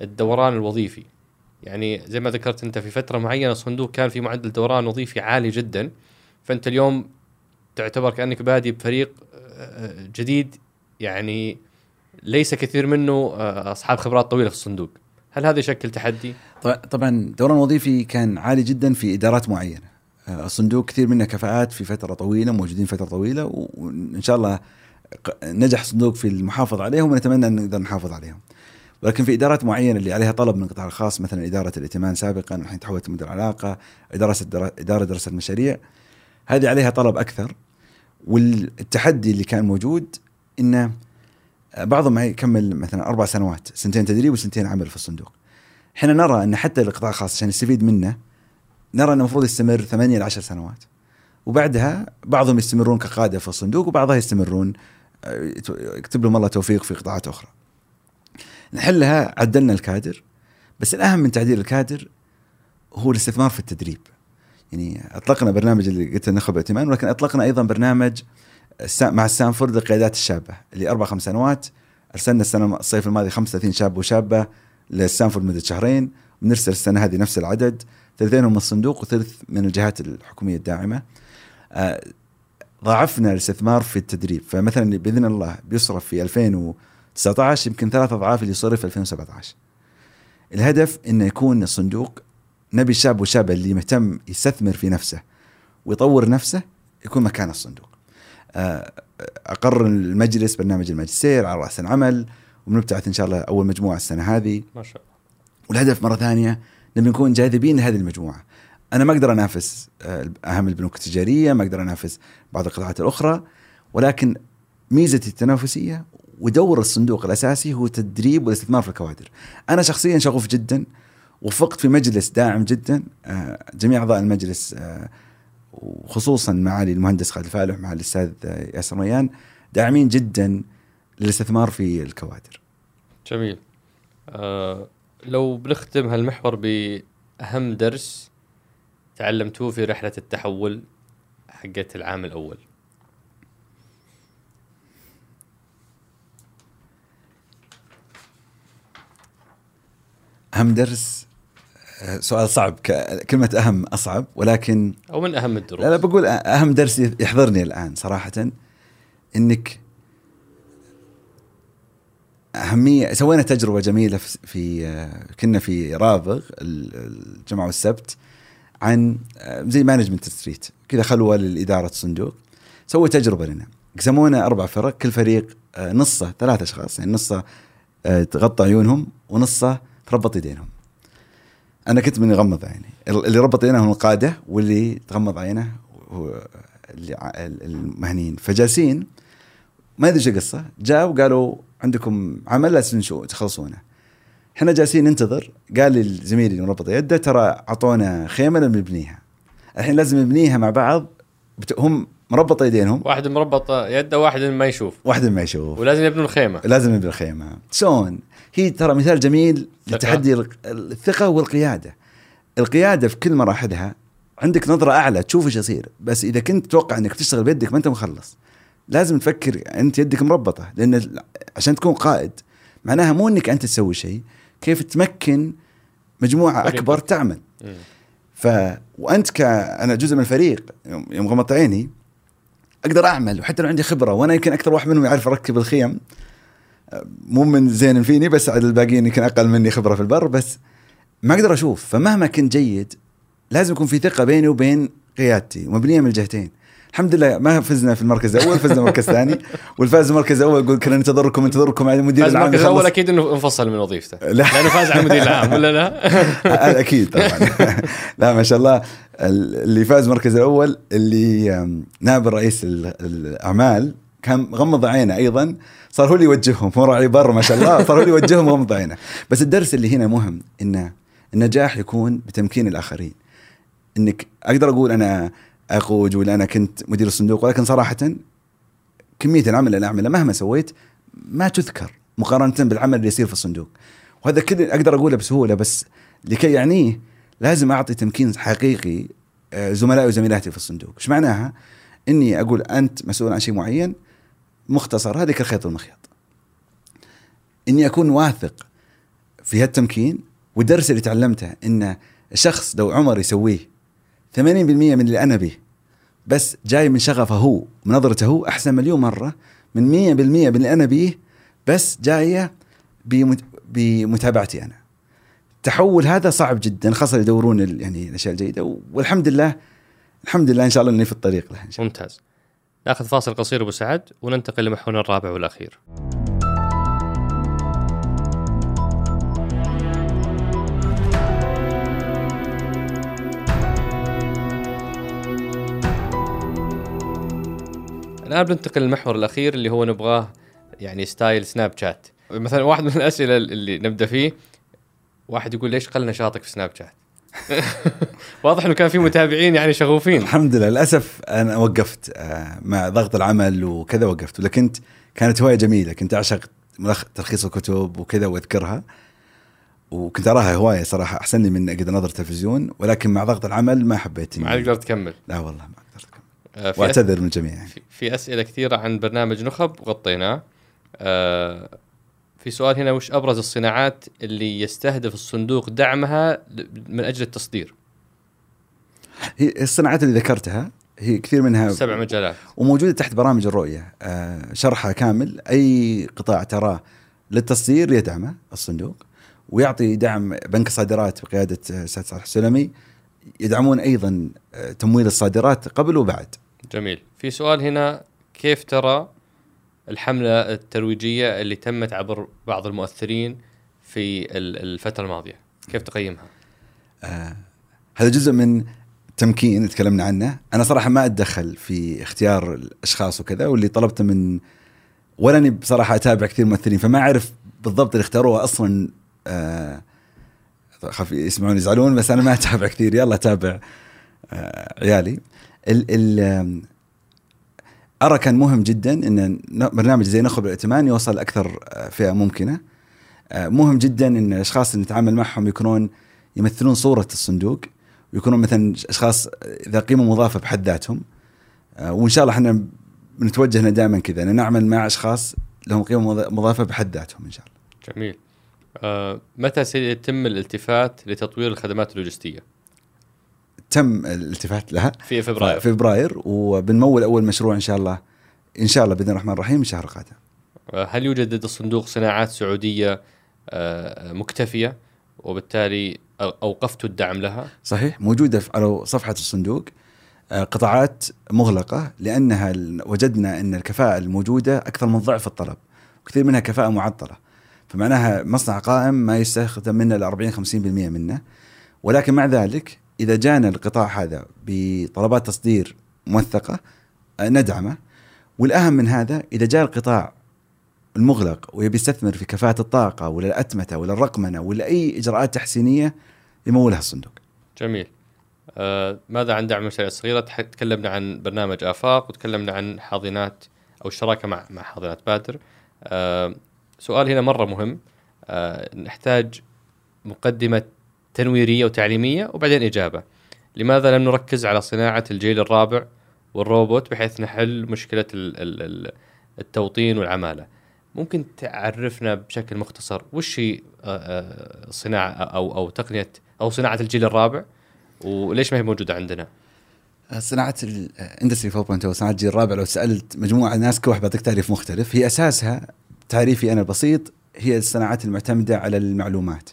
الدوران الوظيفي. يعني زي ما ذكرت أنت في فترة معينة الصندوق كان في معدل دوران وظيفي عالي جدا. فأنت اليوم تعتبر كأنك بادي بفريق آه، جديد. يعني ليس كثير منه آه، أصحاب خبرات طويلة في الصندوق. هل هذا يشكل تحدي؟ طبعا دوران وظيفي كان عالي جدا في إدارات معينة. آه، الصندوق كثير منه كفاءات في فترة طويلة موجودين فترة طويلة وإن شاء الله نجح الصندوق في المحافظة عليهم ونتمنى أن نقدر نحافظ عليهم. ولكن في إدارات معينة اللي عليها طلب من القطاع الخاص مثلا إدارة الائتمان سابقا الحين تحولت مدير علاقة إدارة إدارة دراسه المشاريع هذه عليها طلب أكثر والتحدي اللي كان موجود انه بعضهم يكمل مثلا أربع سنوات سنتين تدريب وسنتين عمل في الصندوق. إحنا نرى إن حتى القطاع الخاص عشان يستفيد منه نرى إنه المفروض يستمر ثمانية ل 10 سنوات. وبعدها بعضهم يستمرون كقادة في الصندوق وبعضها يستمرون يكتب لهم الله توفيق في قطاعات أخرى. نحلها عدلنا الكادر بس الأهم من تعديل الكادر هو الاستثمار في التدريب. يعني أطلقنا برنامج اللي قلت النخبه ائتمان ولكن أطلقنا أيضا برنامج مع ستانفورد للقيادات الشابة اللي أربع خمس سنوات أرسلنا السنة الصيف الماضي 35 شاب وشابة لستانفورد مدة شهرين ونرسل السنة هذه نفس العدد ثلثين من الصندوق وثلث من الجهات الحكومية الداعمة آه، ضاعفنا الاستثمار في التدريب. فمثلا بإذن الله بيصرف في 2019 يمكن ثلاث أضعاف اللي صرف في 2017 الهدف إنه يكون الصندوق نبي الشاب والشابه اللي مهتم يستثمر في نفسه ويطور نفسه يكون مكان الصندوق. آه، أقر المجلس برنامج الماجستير على رأس العمل وبنبتعث إن شاء الله أول مجموعة السنة هذه. ما شاء الله. والهدف مرة ثانية نبي نكون جاذبين لهذه المجموعة. أنا ما أقدر أنافس آه، أهم البنوك التجارية ما أقدر أنافس بعض القطاعات الأخرى ولكن ميزتي التنافسية ودور الصندوق الأساسي هو تدريب والاستثمار في الكوادر. أنا شخصيا شغوف جدا وفقت في مجلس داعم جدا آه، جميع أعضاء المجلس وخصوصا معالي المهندس خالد فالح مع الأستاذ ياسر ريان داعمين جدا للاستثمار في الكوادر. جميل. آه لو بنختم هالمحور بأهم درس تعلمتوه في رحلة التحول حقت العام الأول. أهم درس آه، سؤال صعب. كلمة أهم أصعب ولكن أو من أهم الدروس. لا لا بقول أهم درس يحضرني الآن صراحة إنك أهمية سوينا تجربة جميلة في آه، كنا في رابغ الجمعة والسبت. عن آه، زي management retreat كذا خلوة لإدارة الصندوق سووا تجربة لنا. قسمونا أربع فرق. كل فريق نصه ثلاث أشخاص. يعني نصه تغطى عيونهم ونصه تربط يدينهم. أنا كنت من يغمض عيني. اللي ربط عينه هم القادة واللي تغمض عينه هو المهنيين. فجالسين ما أدري إيش القصة جاء وقالوا عندكم عمل لازم تخلصونه. إحنا جالسين ننتظر. قال لي زميلي اللي مربط يده ترى أعطونا خيمة نبنيها الحين لازم نبنيها مع بعض. هم مربط يدينهم. واحد مربط يده واحد ما يشوف. واحد ما يشوف. ولازم يبنوا الخيمة. لازم يبنوا الخيمة. شلون؟ هي ترى مثال جميل لتحدي الثقة والقيادة. القيادة في كل مراحلها عندك نظرة أعلى تشوف إيش يصير. بس إذا كنت تتوقع إنك تشتغل بيدك ما أنت مخلص. لازم تفكر أنت يدك مربطة لأن عشان تكون قائد. معناها مو إنك أنت تسوي شيء. كيف تمكن مجموعة أكبر تعمل. ف وأنت ك أنا جزء من الفريق يوم غمضت عيني أقدر أعمل وحتى لو عندي خبرة وأنا يمكن أكثر واحد منهم يعرف أركب الخيم. مو من زين فيني بس الباقيين يمكن أقل مني خبرة في البر بس ما أقدر أشوف. فمهما كنت جيد لازم يكون في ثقة بيني وبين قيادتي مبنيه من الجهتين الحمد لله ما فزنا في المركز الأول فزنا المركز الثاني. والفاز المركز الأول يقول كنا ننتظركم ننتظركم على المدير العام المركز الأول أكيد إنه انفصل من وظيفته. لا. لأنه فاز على المدير العام ولا لا؟ أكيد طبعا. لا ما شاء الله. اللي فاز المركز الأول اللي نائب رئيس الأعمال كان غمض عينه أيضا. صار هو اللي يوجههم مر علي برا ما شاء الله. صار هو اللي يوجههم غمض عينه. بس الدرس اللي هنا مهم إنه النجاح يكون بتمكين الآخرين. إنك أقدر أقول أنا اقود ولا أنا كنت مدير الصندوق ولكن صراحة كمية العمل اللي اعمله مهما سويت ما تذكر مقارنة بالعمل اللي يصير في الصندوق. وهذا كل أقدر أقوله بسهولة بس لكي يعنيه لازم أعطي تمكين حقيقي آه، زملائي وزميلاتي في الصندوق. إيش معناها؟ إني أقول أنت مسؤول عن شيء معين مختصر هذه كالخيط والمخيط. إني أكون واثق في هالتمكين والدرس اللي تعلمته إن الشخص لو عمر يسويه 80% من اللي أنا به بس جاي من شغفه هو ونظرته هو أحسن مليون مرة من 100% من اللي أنا به بس جاية بمتابعتي أنا. التحول هذا صعب جدا خاصة يدورون يعني الأشياء الجيدة والحمد لله الحمد لله إن شاء الله إني في الطريق له إن شاء الله. ممتاز. ناخذ فاصل قصير أبو سعد وننتقل لمحورنا الرابع والأخير. الآن بننتقل للمحور الأخير اللي هو نبغاه يعني style Snapchat. مثلا واحد من الأسئلة اللي نبدأ فيه واحد يقول ليش قل نشاطك في Snapchat؟ واضح إنه كان في متابعين يعني شغوفين. الحمد لله. للأسف أنا وقفت آه، مع ضغط العمل وكذا وقفت. ولكن كانت هواية جميلة. كنت أعشق تلخيص الكتب وكذا وأذكرها. وكنت أراها هواية صراحة أحسن لي من أقدر انظر تلفزيون ولكن مع ضغط العمل ما حبيت ما قدرت تكمل لا والله ما قدرت واعتذر من الجميع يعني. في, أسئلة كثيرة عن برنامج نخب وغطيناه آه في سؤال هنا وش أبرز الصناعات اللي يستهدف الصندوق دعمها من أجل التصدير؟ هي الصناعات اللي ذكرتها هي كثير منها سبع مجالات وموجودة تحت برامج الرؤية آه شرحها كامل أي قطاع تراه للتصدير يدعمه الصندوق ويعطي دعم بنك الصادرات بقيادة أستاذ صالح السلمي يدعمون أيضا آه، تمويل الصادرات قبل وبعد. جميل، في سؤال هنا كيف ترى الحملة الترويجية اللي تمت عبر بعض المؤثرين في الفترة الماضية؟ كيف تقيمها؟ آه هذا جزء من تمكين تكلمنا عنه. أنا صراحة ما أتدخل في اختيار الأشخاص وكذا واللي طلبته من ولا أني بصراحة أتابع كثير ممثلين فما أعرف بالضبط اللي اختاروه أصلا. آه خاف يسمعون يزعلون بس أنا ما أتابع كثير. يلا أتابع آه عيالي. ال ال أرى كان مهم جدا إن برنامج زي نخب الائتمان يوصل لاكثر فئة ممكنة مهم جدا إن الاشخاص اللي نتعامل معهم يكونون يمثلون صورة الصندوق ويكونون مثلا أشخاص ذا قيمة مضافة بحد ذاتهم وإن شاء الله إحنا بنتوجه لنا دائما كذا إن نعمل مع أشخاص لهم قيمة مضافة بحد ذاتهم إن شاء الله. جميل. آه متى سيتم الالتفات لتطوير الخدمات اللوجستية؟ تم الالتفات لها في فبراير في فبراير وبنمول أول مشروع إن شاء الله إن شاء الله بإذن الرحمن الرحيم الشهر القادم. هل يوجد لدى الصندوق صناعات سعودية آه، مكتفية وبالتالي أوقفت الدعم لها؟ صحيح موجودة على صفحة الصندوق آه، قطاعات مغلقة لأنها وجدنا أن الكفاءة الموجودة أكثر من ضعف الطلب وكثير منها كفاءة معطلة فمعناها مصنع قائم ما يستخدم منه ال 40 50% منه ولكن مع ذلك إذا جانا القطاع هذا بطلبات تصدير موثقة آه، ندعمه والأهم من هذا إذا جاء القطاع المغلق ويبي يستثمر في كفاءة الطاقة ولا الأتمتة ولا الرقمنة ولا أي إجراءات تحسينية يمولها الصندوق. جميل. آه ماذا عن دعم المشاريع الصغيرة؟ تكلمنا عن برنامج آفاق وتكلمنا عن حاضنات أو الشراكه مع مع حاضنات بادر. آه سؤال هنا مرة مهم آه نحتاج مقدمة تنويرية وتعليمية وبعدين إجابة. لماذا لم نركز على صناعة الجيل الرابع والروبوت بحيث نحل مشكلة التوطين والعمالة؟ ممكن تعرفنا بشكل مختصر وش هي آه، آه، صناعة أو أو تقنية أو صناعة الجيل الرابع وليش ما هي موجودة عندنا؟ صناعة ال Industry 4.0 صناعة الجيل الرابع لو سألت مجموعة ناس كل واحد بيعطيك تعريف مختلف هي أساسها تعريفي أنا البسيط هي الصناعات المعتمدة على المعلومات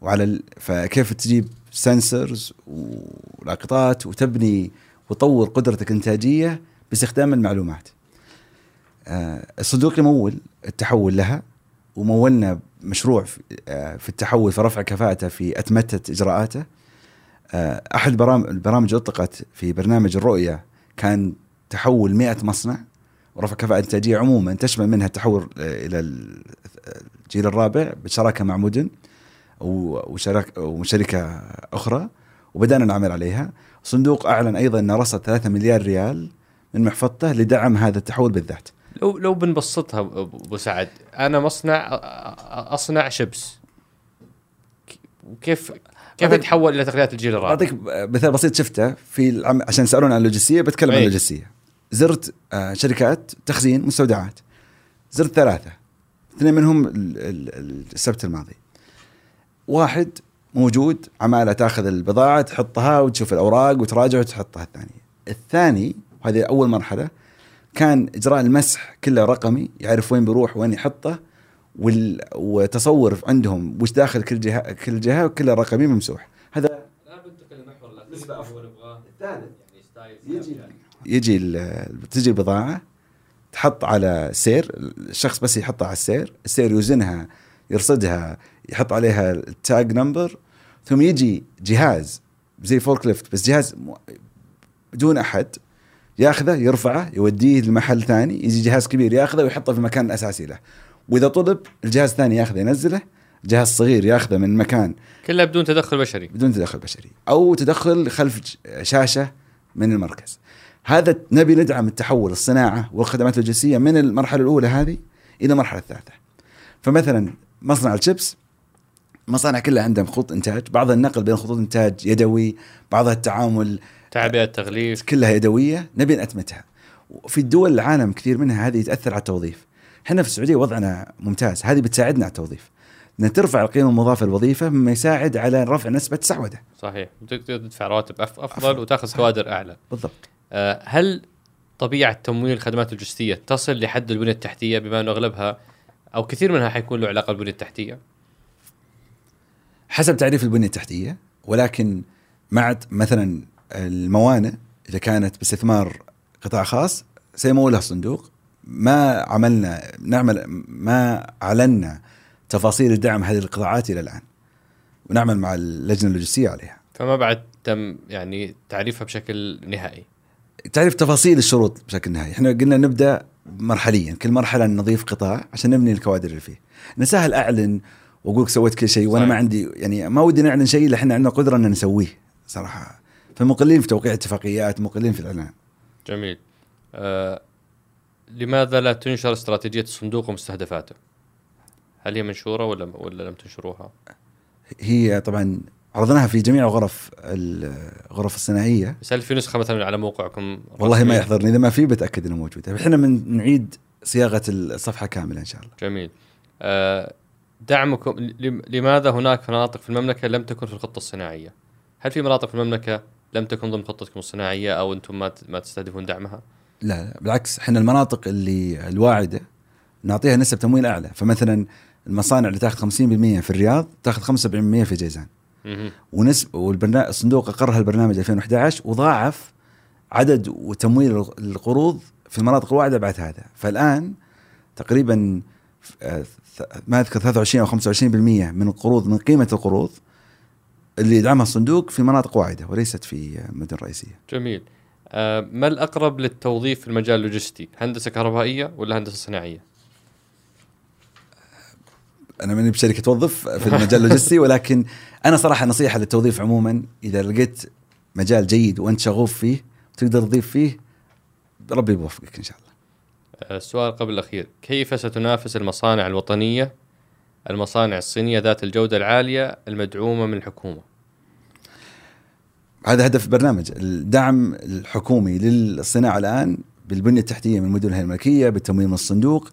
وعلى ال... فكيف تجيب sensors ولاقطات وتبني وتطور قدرتك الإنتاجية باستخدام المعلومات. آه، الصندوق يمول التحول لها ومولنا مشروع آه، في التحول في رفع كفاءته في أتمتة إجراءاته. آه، أحد البرامج اطلقت في برنامج الرؤية كان تحول 100 مصنع ورفع كفاءة إنتاجية عموما تشمل منها التحول إلى الجيل الرابع بالشراكة مع مدن وشركة أخرى وبدأنا نعمل عليها. الصندوق أعلن أيضا أنه رصد 3 مليار ريال من محفظته لدعم هذا التحول بالذات. لو لو بنبسطها أبو سعد أنا مصنع أصنع شيبس. كيف كيف يتحول إلى تقنيات الجيل الرابع؟ أعطيك مثال بسيط شفته في العم... عشان يسالون عن اللوجستية بتكلم عن إيه. اللوجستية. زرت آه، شركات تخزين مستودعات. زرت ثلاثة. اثنين منهم السبت الماضي. واحد موجود عمالة تاخذ البضاعة تحطها وتشوف الأوراق وتراجع وتحطها الثانية الثاني وهذه أول مرحلة كان إجراء المسح كله رقمي يعرف وين بيروح وين يحطه وال... وتصور عندهم وش داخل كل جهه كل جهة وكله رقمي ممسوح. هذا الان بنتقل للمحور الثالث. يعني يجي يجي تجي البضاعة تحط على سير الشخص بس يحطها على السير السير يوزنها يرصدها يحط عليها ال tag number ثم يجي جهاز زي فوركليفت بس جهاز بدون أحد ياخذه يرفعه يوديه لمحل ثاني يجي جهاز كبير ياخذه ويحطه في المكان الاساسي له. وإذا طلب الجهاز الثاني ياخذه ينزله. جهاز صغير ياخذه من مكان كلها بدون تدخل بشري. بدون تدخل بشري. أو تدخل خلف شاشة من المركز. هذا نبي ندعم التحول الصناعة والخدمات اللوجستية من المرحلة الأولى هذه إلى المرحلة الثالثة. فمثلا مصنع الشيبس مصانع كلها عندهم خطوط إنتاج بعض النقل بين خطوط إنتاج يدوي بعضها التعامل تعبئة تغليف. كلها يدوية نبي نأتمتها. في الدول العالم كثير منها هذه تأثر على التوظيف. إحنا في السعودية وضعنا ممتاز هذه بتساعدنا على التوظيف. إن ترفع القيمة المضافة للوظيفة مما يساعد على رفع نسبة السعودة. صحيح. تقدر تدفع رواتب أفضل وتأخذ كوادر أعلى. بالضبط. آه هل طبيعة تمويل الخدمات اللوجستية تصل لحد البنيه التحتية بما انه اغلبها أو كثير منها حيكون له علاقة بالبنيه التحتية؟ حسب تعريف البنية التحتية ولكن مع مثلا الموانئ إذا كانت باستثمار قطاع خاص سيمولها الصندوق ما عملنا نعمل ما أعلنا تفاصيل الدعم هذه القطاعات إلى الآن ونعمل مع اللجنة اللوجستية عليها. فما بعد تم يعني تعريفها بشكل نهائي. تعريف تفاصيل الشروط بشكل نهائي. إحنا قلنا نبدأ مرحليا كل مرحلة نضيف قطاع عشان نبني الكوادر اللي فيه. نسهل اعلن واقول سويت كل شيء وأنا ما عندي يعني ما ودي نعلن شيء إلا إحنا عندنا قدرة ان نسويه صراحة. فمقلين في توقيع اتفاقيات مقلين في الإعلان. جميل. آه لماذا لا تنشر استراتيجية الصندوق ومستهدفاته؟ هل هي منشورة ولا ولا لم تنشروها؟ هي طبعا عرضناها في جميع الغرف الغرف الصناعية. بس هل في نسخة مثلا على موقعكم والله ما يحضرني إذا ما في بتأكد إنه موجوده إحنا من نعيد صياغة الصفحة كاملة إن شاء الله. جميل. آه، دعمكم لماذا هناك مناطق في المملكة لم تكن في الخطة الصناعية؟ هل في مناطق في المملكة لم تكن ضمن خطتكم الصناعية أو أنتم ما ما تستهدفون دعمها؟ لا, لا بالعكس إحنا المناطق اللي الواعدة نعطيها نسب تمويل أعلى فمثلا المصانع اللي تأخذ 50% في الرياض تأخذ 75% في جيزان. ونسب والبرنامج الصندوق أقرها البرنامج 2011 وضاعف عدد وتمويل القروض في المناطق الواعدة بعد هذا. فالآن تقريبا آه، ما أذكر 23 أو 25% من القروض من قيمة القروض اللي يدعمها الصندوق في مناطق واعده وليست في مدن رئيسية. جميل. آه، ما الأقرب للتوظيف في المجال اللوجستي؟ هندسة كهربائية ولا هندسة صناعية؟ أنا ماني بشركة توظف في المجال اللوجستي ولكن أنا صراحة نصيحة للتوظيف عموما إذا لقيت مجال جيد وأنت شغوف فيه تقدر تضيف فيه ربي يوفقك إن شاء الله. السؤال قبل الأخير، كيف ستنافس المصانع الوطنية المصانع الصينية ذات الجودة العالية المدعومة من الحكومة؟ هذا هدف برنامج. الدعم الحكومي للصناعة الآن بالبنية التحتية من المدن الملكيه بالتمويل من الصندوق.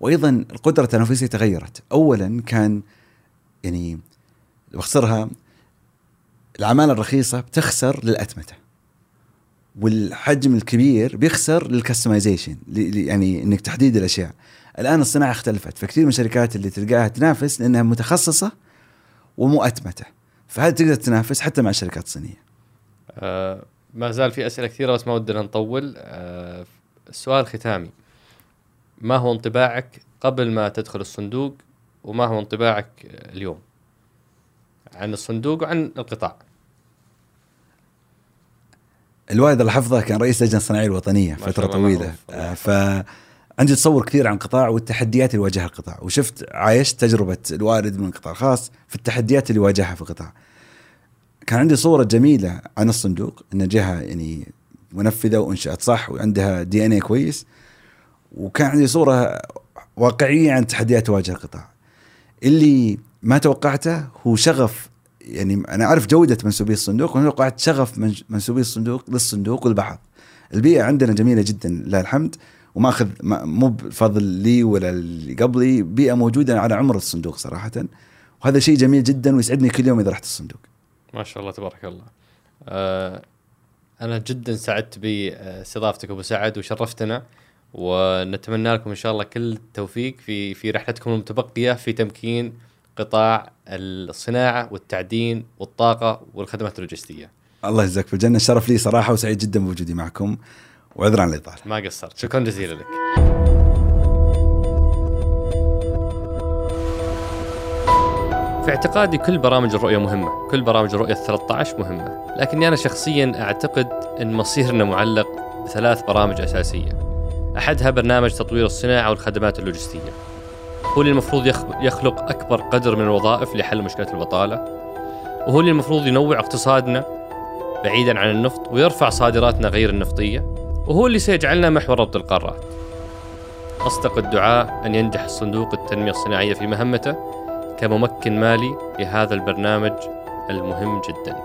وأيضا القدرة التنافسية تغيرت، اولا كان يعني باختصرها العمالة الرخيصة بتخسر للأتمتة. والحجم الكبير بيخسر للكستمايزيشن يعني إنك تحديد الأشياء. الآن الصناعة اختلفت فكثير من الشركات اللي تلقاها تنافس لأنها متخصصة ومؤتمتة. فهذه تقدر تنافس حتى مع الشركات الصينية؟ آه ما زال في أسئلة كثيرة بس ما ودنا نطول. آه السؤال ختامي. ما هو انطباعك قبل ما تدخل الصندوق وما هو انطباعك اليوم؟ عن الصندوق وعن القطاع. الوالد الله حفظه كان رئيس اللجنه الصناعيه الوطنية فترة طويلة. آه فعندي تصور كثير عن القطاع والتحديات اللي واجهها القطاع وشفت عايشت تجربة الوالد من القطاع الخاص في التحديات اللي واجهها في القطاع. كان عندي صورة جميلة عن الصندوق إن جهة يعني منفذة وإنشأت صح وعندها دي إن اي كويس وكان عندي صورة واقعية عن التحديات تواجه القطاع. اللي ما توقعته هو شغف يعني أنا أعرف جودة منسوبي الصندوق وأنا توقعت شغف منسوبي الصندوق للصندوق والبحث. البيئة عندنا جميلة جدا لله الحمد. وما اخذ مو بفضل لي ولا اللي قبلي بيئة موجودة على عمر الصندوق صراحة. وهذا شيء جميل جدا ويسعدني كل يوم إذا رحت الصندوق. ما شاء الله تبارك الله. آه أنا جدا سعدت باستضافتك أبو سعد وشرفتنا ونتمنى لكم إن شاء الله كل التوفيق في في رحلتكم المتبقية في تمكين قطاع الصناعة والتعدين والطاقة والخدمات اللوجستية. الله يجزاك في الجنة. الشرف لي صراحة وسعيد جدا بوجودي معكم. وعذرا عن الاطاله. ما قصرت. شكرا جزيلا لك. في اعتقادي كل برامج الرؤية مهمة. كل برامج الرؤية 13 مهمة. لكني أنا شخصيا أعتقد أن مصيرنا معلق بثلاث برامج أساسية. أحدها برنامج تطوير الصناعة والخدمات اللوجستية. هو اللي المفروض يخلق أكبر قدر من الوظائف لحل مشكلة البطالة. وهو اللي المفروض ينوع اقتصادنا بعيدا عن النفط ويرفع صادراتنا غير النفطية. وهو اللي سيجعلنا محور ربط القارات. أصدق الدعاء أن ينجح الصندوق التنمية الصناعية في مهمته كممكن مالي لهذا البرنامج المهم جداً.